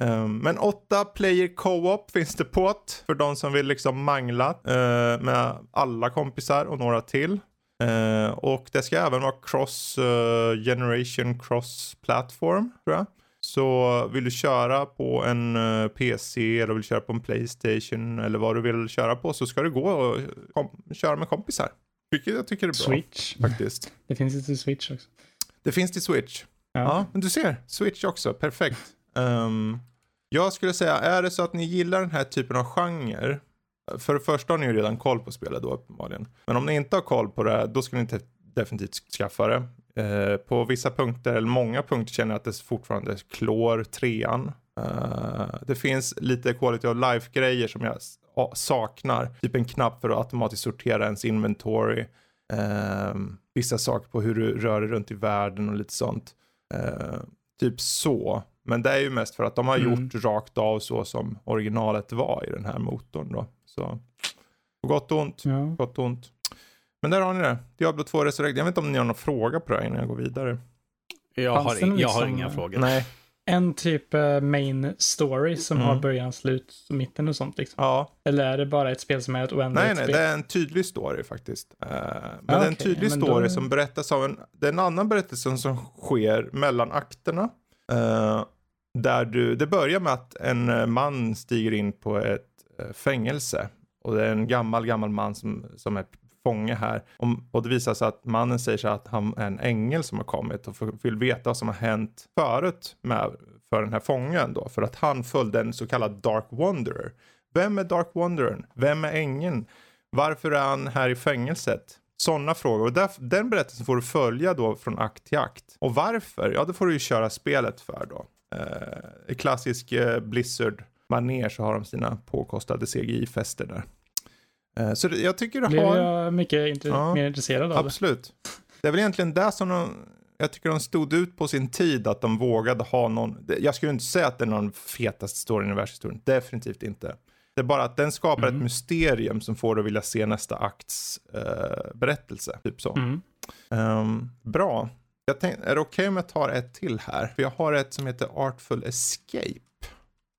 Um, men åtta player co-op finns det på för de som vill liksom mangla uh, med alla kompisar och några till. Uh, och det ska även vara cross uh, generation cross platform tror jag. Så vill du köra på en PC eller vill köra på en Playstation eller vad du vill köra på så ska du gå och köra med kompisar. Vilket jag tycker är bra. Switch. Faktiskt. Det finns ju till Switch också. Det finns till Switch. Ja, ja men du ser. Switch också. Perfekt. Um, jag skulle säga, är det så att ni gillar den här typen av genre. För det första har ni ju redan koll på spelet då uppenbarligen. Men om ni inte har koll på det, då ska ni inte definitivt skaffa det. Uh, på vissa punkter, eller många punkter känner jag att det fortfarande klår trean. Uh, det finns lite quality of life grejer som jag saknar. Typ en knapp för att automatiskt sortera ens inventory. Uh, vissa saker på hur du rör dig runt i världen och lite sånt. Uh, typ så. Men det är ju mest för att de har mm. gjort rakt av så som originalet var i den här motorn då. Så på gott och ont. Ja. Gott och ont. Men där har ni det. Diablo 2 Resurrect. Jag vet inte om ni har någon fråga på det här innan jag går vidare. Jag har, jag har inga frågor. Nej, en typ uh, main story som mm. har början, slut, mitten och sånt liksom? Ja. Eller är det bara ett spel som är ett oändligt Nej, nej, spel? det är en tydlig story faktiskt. Uh, men ah, det är en tydlig story då... som berättas av en, det är en annan berättelse som sker mellan akterna. Uh, där du, det börjar med att en man stiger in på ett fängelse. Och det är en gammal, gammal man som, som är fånge här. Och det visar sig att mannen säger sig att han är en ängel som har kommit och vill veta vad som har hänt förut med, för den här fången då. För att han följde en så kallad Dark Wanderer. Vem är Dark Wanderern? Vem är ängeln? Varför är han här i fängelset? Sådana frågor. Och där, den berättelsen får du följa då från akt till akt. Och varför? Ja, det får du ju köra spelet för då. Eh, klassisk eh, Blizzard manér så har de sina påkostade CGI-fester där. Eh, så jag tycker det Blev har... jag mycket inter... ja, mer intresserad av Absolut. Det är väl egentligen det som de, jag tycker de stod ut på sin tid, att de vågade ha någon, jag skulle inte säga att det är någon fetaste storyn i världshistorien, definitivt inte. Det är bara att den skapar mm. ett mysterium som får dig att vilja se nästa akts uh, berättelse. Typ så. Mm. Um, bra. Jag tänkte, är det okej okay om jag tar ett till här? För jag har ett som heter Artful Escape.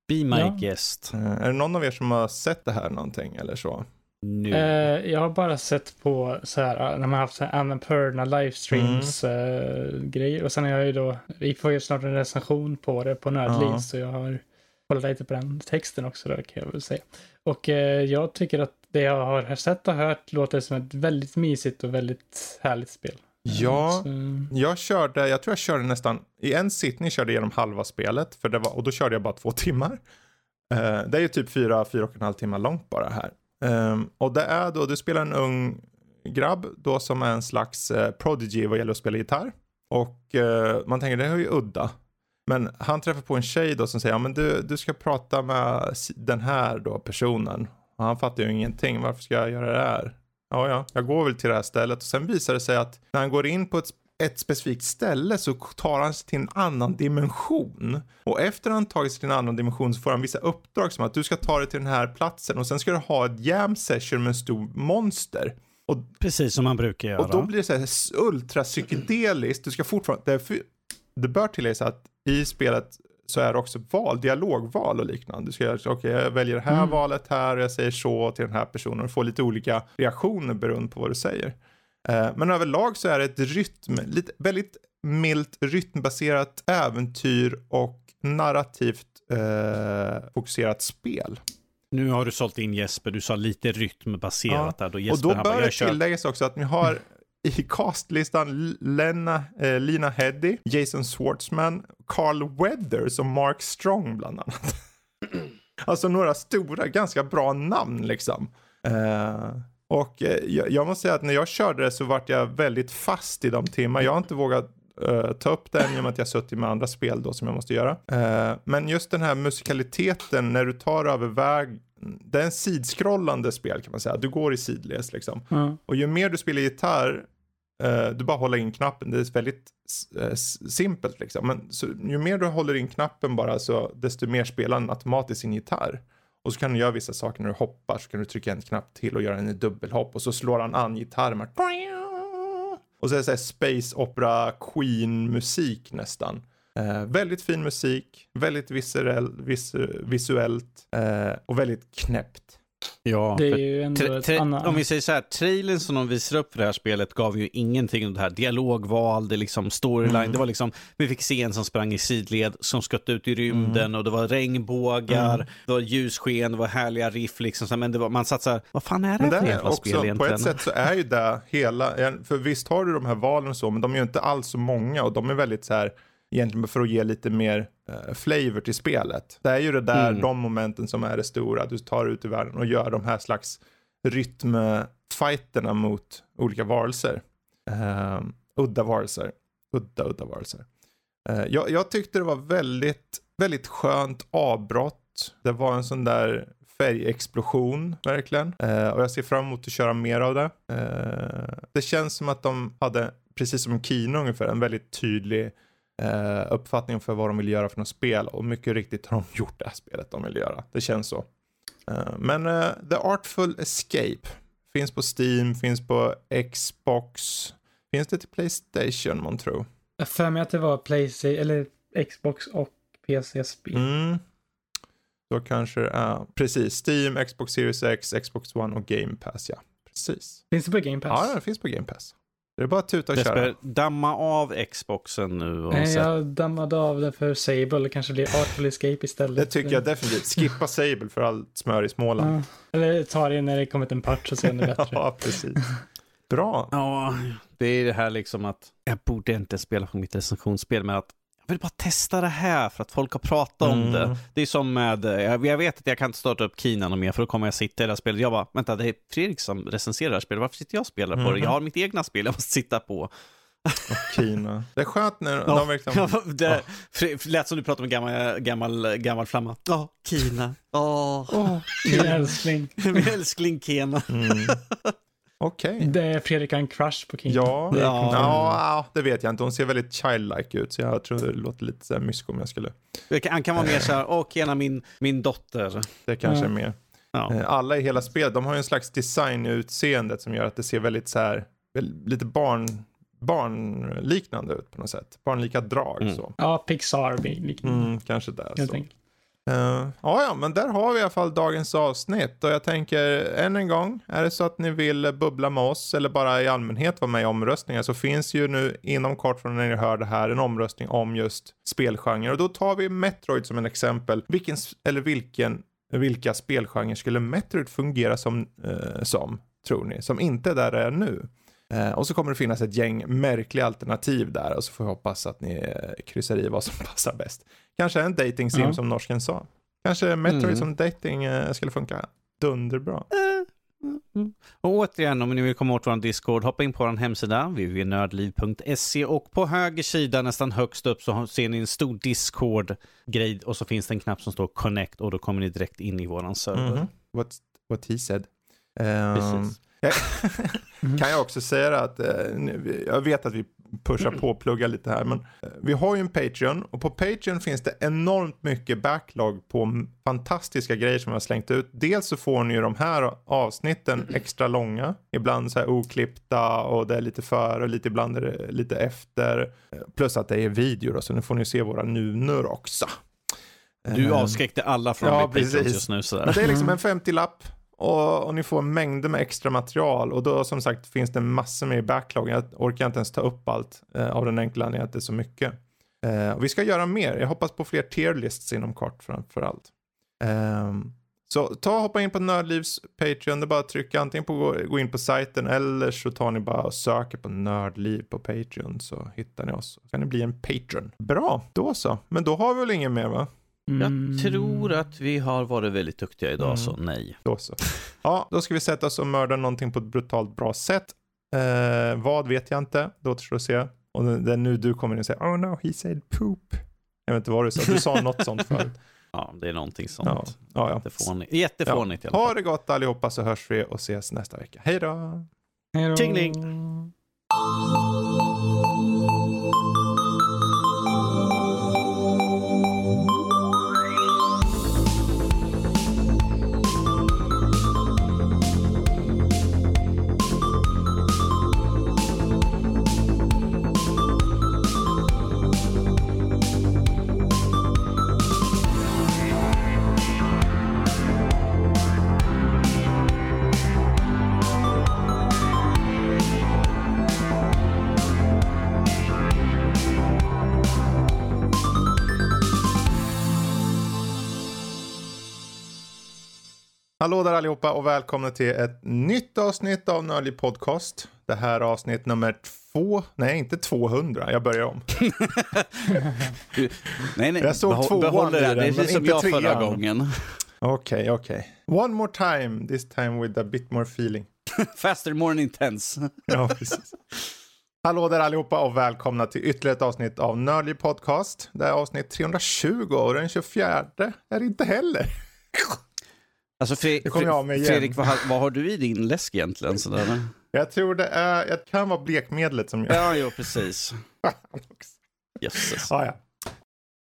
Be my ja. guest. Uh, är det någon av er som har sett det här någonting eller så? Nu? Eh, jag har bara sett på så här, när man har haft så här Annapurna livestreams mm. eh, grejer. Och sen har jag ju då, vi får ju snart en recension på det på Nördliv. Ja. Så jag har kollat lite på den texten också då kan jag väl säga. Och eh, jag tycker att det jag har sett och hört låter som ett väldigt mysigt och väldigt härligt spel. Ja, så... jag körde, jag tror jag körde nästan, i en sittning körde jag igenom halva spelet. För det var, och då körde jag bara två timmar. Uh, det är ju typ fyra, fyra och en halv timme långt bara här. Um, och det är då, du spelar en ung grabb då som är en slags uh, prodigy vad gäller att spela gitarr. Och uh, man tänker det är ju udda. Men han träffar på en tjej då som säger, ja men du, du ska prata med den här då personen. Och han fattar ju ingenting, varför ska jag göra det här? Ja, ja, jag går väl till det här stället och sen visar det sig att när han går in på ett ett specifikt ställe så tar han sig till en annan dimension. Och efter han tagit sig till en annan dimension så får han vissa uppdrag som att du ska ta dig till den här platsen och sen ska du ha ett jam session med en stor monster. Och, Precis som man brukar göra. och då blir det så här ultra psykedeliskt. Du ska fortfarande, det, det bör tilläggas att i spelet så är det också val, dialogval och liknande. Du ska göra, okej okay, jag väljer det här mm. valet här och jag säger så till den här personen och får lite olika reaktioner beroende på vad du säger. Eh, men överlag så är det ett rytm, lite, väldigt milt rytmbaserat äventyr och narrativt eh, fokuserat spel. Nu har du sålt in Jesper, du sa lite rytmbaserat ja. där. Då Jesper, och då bör det tilläggas också att ni har i castlistan Lena, eh, Lina Heddy, Jason Schwartzman, Carl Weathers och Mark Strong bland annat. alltså några stora, ganska bra namn liksom. Eh, och eh, jag, jag, måste säga att när jag körde det så vart jag väldigt fast i de timmar. Jag har inte vågat uh, ta upp den i och med att jag suttit med andra spel då som jag måste göra. Uh, men just den här musikaliteten när du tar över väg, det är en sidskrollande spel kan man säga. Du går i sidled liksom. Mm. Och ju mer du spelar gitarr, uh, du bara håller in knappen. Det är väldigt simpelt liksom. Men så, ju mer du håller in knappen bara så desto mer spelar den automatiskt sin gitarr. Och så kan du göra vissa saker när du hoppar så kan du trycka en knapp till och göra en dubbelhopp och så slår han an gitarren. Och så är det så här space opera queen musik nästan. Eh, väldigt fin musik, väldigt visuell, visu, visuellt eh, och väldigt knäppt. Ja, det är ju ändå ett annat... om vi säger så här, trailern som de visar upp för det här spelet gav ju ingenting om det här. Dialogval, det liksom storyline, mm. det var liksom, vi fick se en som sprang i sidled, som sköt ut i rymden mm. och det var regnbågar, mm. det var ljussken, det var härliga riff liksom, men det var, man satt så här, vad fan är det, det för jävla spel egentligen? På ett sätt så är ju det hela, för visst har du de här valen och så, men de är ju inte alls så många och de är väldigt så här, egentligen för att ge lite mer uh, flavor till spelet. Det är ju det där, mm. de momenten som är det stora, du tar ut i världen och gör de här slags rytmfighterna mot olika varelser. Uh, udda varelser. Udda, udda varelser. Uh, jag, jag tyckte det var väldigt, väldigt skönt avbrott. Det var en sån där färgexplosion verkligen. Uh, och jag ser fram emot att köra mer av det. Uh, det känns som att de hade, precis som Kino ungefär, en väldigt tydlig eh, uppfattning för vad de vill göra för något spel och mycket riktigt har de gjort det här spelet de vill göra. Det känns så. Eh, men eh, The Artful Escape finns på Steam, finns på Xbox. Finns det till Playstation man tror? Jag för mig att det var Playstation, eller Xbox och PC-spel. Mm. Då kanske det är, precis, Steam, Xbox Series X, Xbox One och Game Pass ja. Precis. Finns det på Game Pass? Ja, det finns på Game Pass. Det är bara att tuta och Jesper, köra. damma av Xboxen nu. Och Nej, jag dammade av det för Sable. Kanske blir Artful Escape istället. Det tycker jag definitivt. Skippa Sable för allt smör i Småland. Ja. Eller ta det när det kommit en patch och se om det är bättre. ja, precis. Bra. Ja, det är det här liksom att jag borde inte spela på mitt recensionsspel, men att jag vill bara testa det här för att folk har pratat om mm. det. Det är som med, jag vet att jag kan inte starta upp Kina mer för då kommer jag sitta i det här spelet. Jag bara, vänta det är Fredrik som recenserar det här spelet, varför sitter jag och spelar på mm. det? Jag har mitt egna spel jag måste sitta på. Kina. Det är skönt när ja, de verkligen... det ja. lät som du pratade om gammal, gammal, gammal flamma. Ja, Kina. Åh, oh. oh, min älskling. min älskling Kena. Mm. Okej. Okay. Det är Fredrik en crush på King. Ja, det, ja. ja, det vet jag inte. Hon ser väldigt childlike ut, så jag tror det låter lite så mysko om jag skulle... Han kan vara mer så här, åh Kena, min, min dotter. Det kanske ja. är mer. Ja. Eh, alla i hela spelet, de har ju en slags design i utseendet som gör att det ser väldigt så här, lite barn, barnliknande ut på något sätt. Barnlika drag mm. så. Ja, Pixar-liknande. Mm, kanske där. så. Enkelt. Uh, ja, ja, men där har vi i alla fall dagens avsnitt och jag tänker än en gång, är det så att ni vill bubbla med oss eller bara i allmänhet vara med i omröstningar så finns ju nu inom kort från när ni hör det här en omröstning om just spelgenre och då tar vi Metroid som en exempel. Vilken, eller vilken, vilka spelgenrer skulle Metroid fungera som, uh, som, tror ni, som inte är där det är nu? Uh, och så kommer det finnas ett gäng märkliga alternativ där och så får vi hoppas att ni kryssar i vad som passar bäst. Kanske en dating sim ja. som norsken sa. Kanske Metroid mm. som dating eh, skulle funka dunderbra. Mm. Och återigen, om ni vill komma åt vår Discord, hoppa in på vår hemsida, www.nördliv.se och på höger sida nästan högst upp så ser ni en stor Discord-grej och så finns det en knapp som står Connect och då kommer ni direkt in i våran server. Mm -hmm. what, what he said. Um, kan jag också säga att uh, jag vet att vi pusha på och plugga lite här. Men eh, vi har ju en Patreon och på Patreon finns det enormt mycket backlog på fantastiska grejer som jag har slängt ut. Dels så får ni ju de här avsnitten extra långa, ibland så här oklippta och det är lite före och lite ibland är det lite efter. Plus att det är video då, så nu får ni se våra nunor också. Du ehm, avskräckte alla från ja, precis. just nu. Sådär. Men det är liksom en 50-lapp och, och, ni får mängder med extra material och då som sagt finns det massor med i backlog. Jag orkar inte ens ta upp allt eh, av den enkla anledningen att det är så mycket. Eh, och vi ska göra mer. Jag hoppas på fler tierlists inom kort framför allt. Eh, så ta och hoppa in på Nördlivs Patreon. Det är bara att trycka antingen på gå, in på sajten eller så tar ni bara och söker på Nördliv på Patreon så hittar ni oss. Så kan ni bli en patron. Bra, då så. Men då har vi väl inget mer va? Mm. Jag tror att vi har varit väldigt duktiga idag, mm. så nej. Då så. Ja, då ska vi sätta oss och mörda någonting på ett brutalt bra sätt. Eh, vad vet jag inte, det återstår att se. Och det är nu du kommer in och säger, oh no, he said poop. Jag vet inte vad du sa, du sa något sånt förut. Ja, det är någonting sånt. Ja, ja, ja. Jättefånigt, Jättefånigt ja. i alla fall. Ha det gott allihopa så hörs vi och ses nästa vecka. Hej då! Hej då! Hallå där allihopa och välkomna till ett nytt avsnitt av Nördlig Podcast. Det här är avsnitt nummer två, nej inte 200, jag börjar om. du, nej, nej, jag såg Behå tvåan behåll det, det är precis som jag förra gången. Okej, okay, okej. Okay. One more time, this time with a bit more feeling. Faster, more intense. ja, precis. Hallå där allihopa och välkomna till ytterligare ett avsnitt av Nördlig Podcast. Det är avsnitt 320 och den 24 är det inte heller. Alltså Fre Fredrik, vad, vad, har du i din läsk egentligen? Sådär? Jag tror det är, det kan vara blekmedlet som gör Ja, jo precis. Jösses. Ah, ja.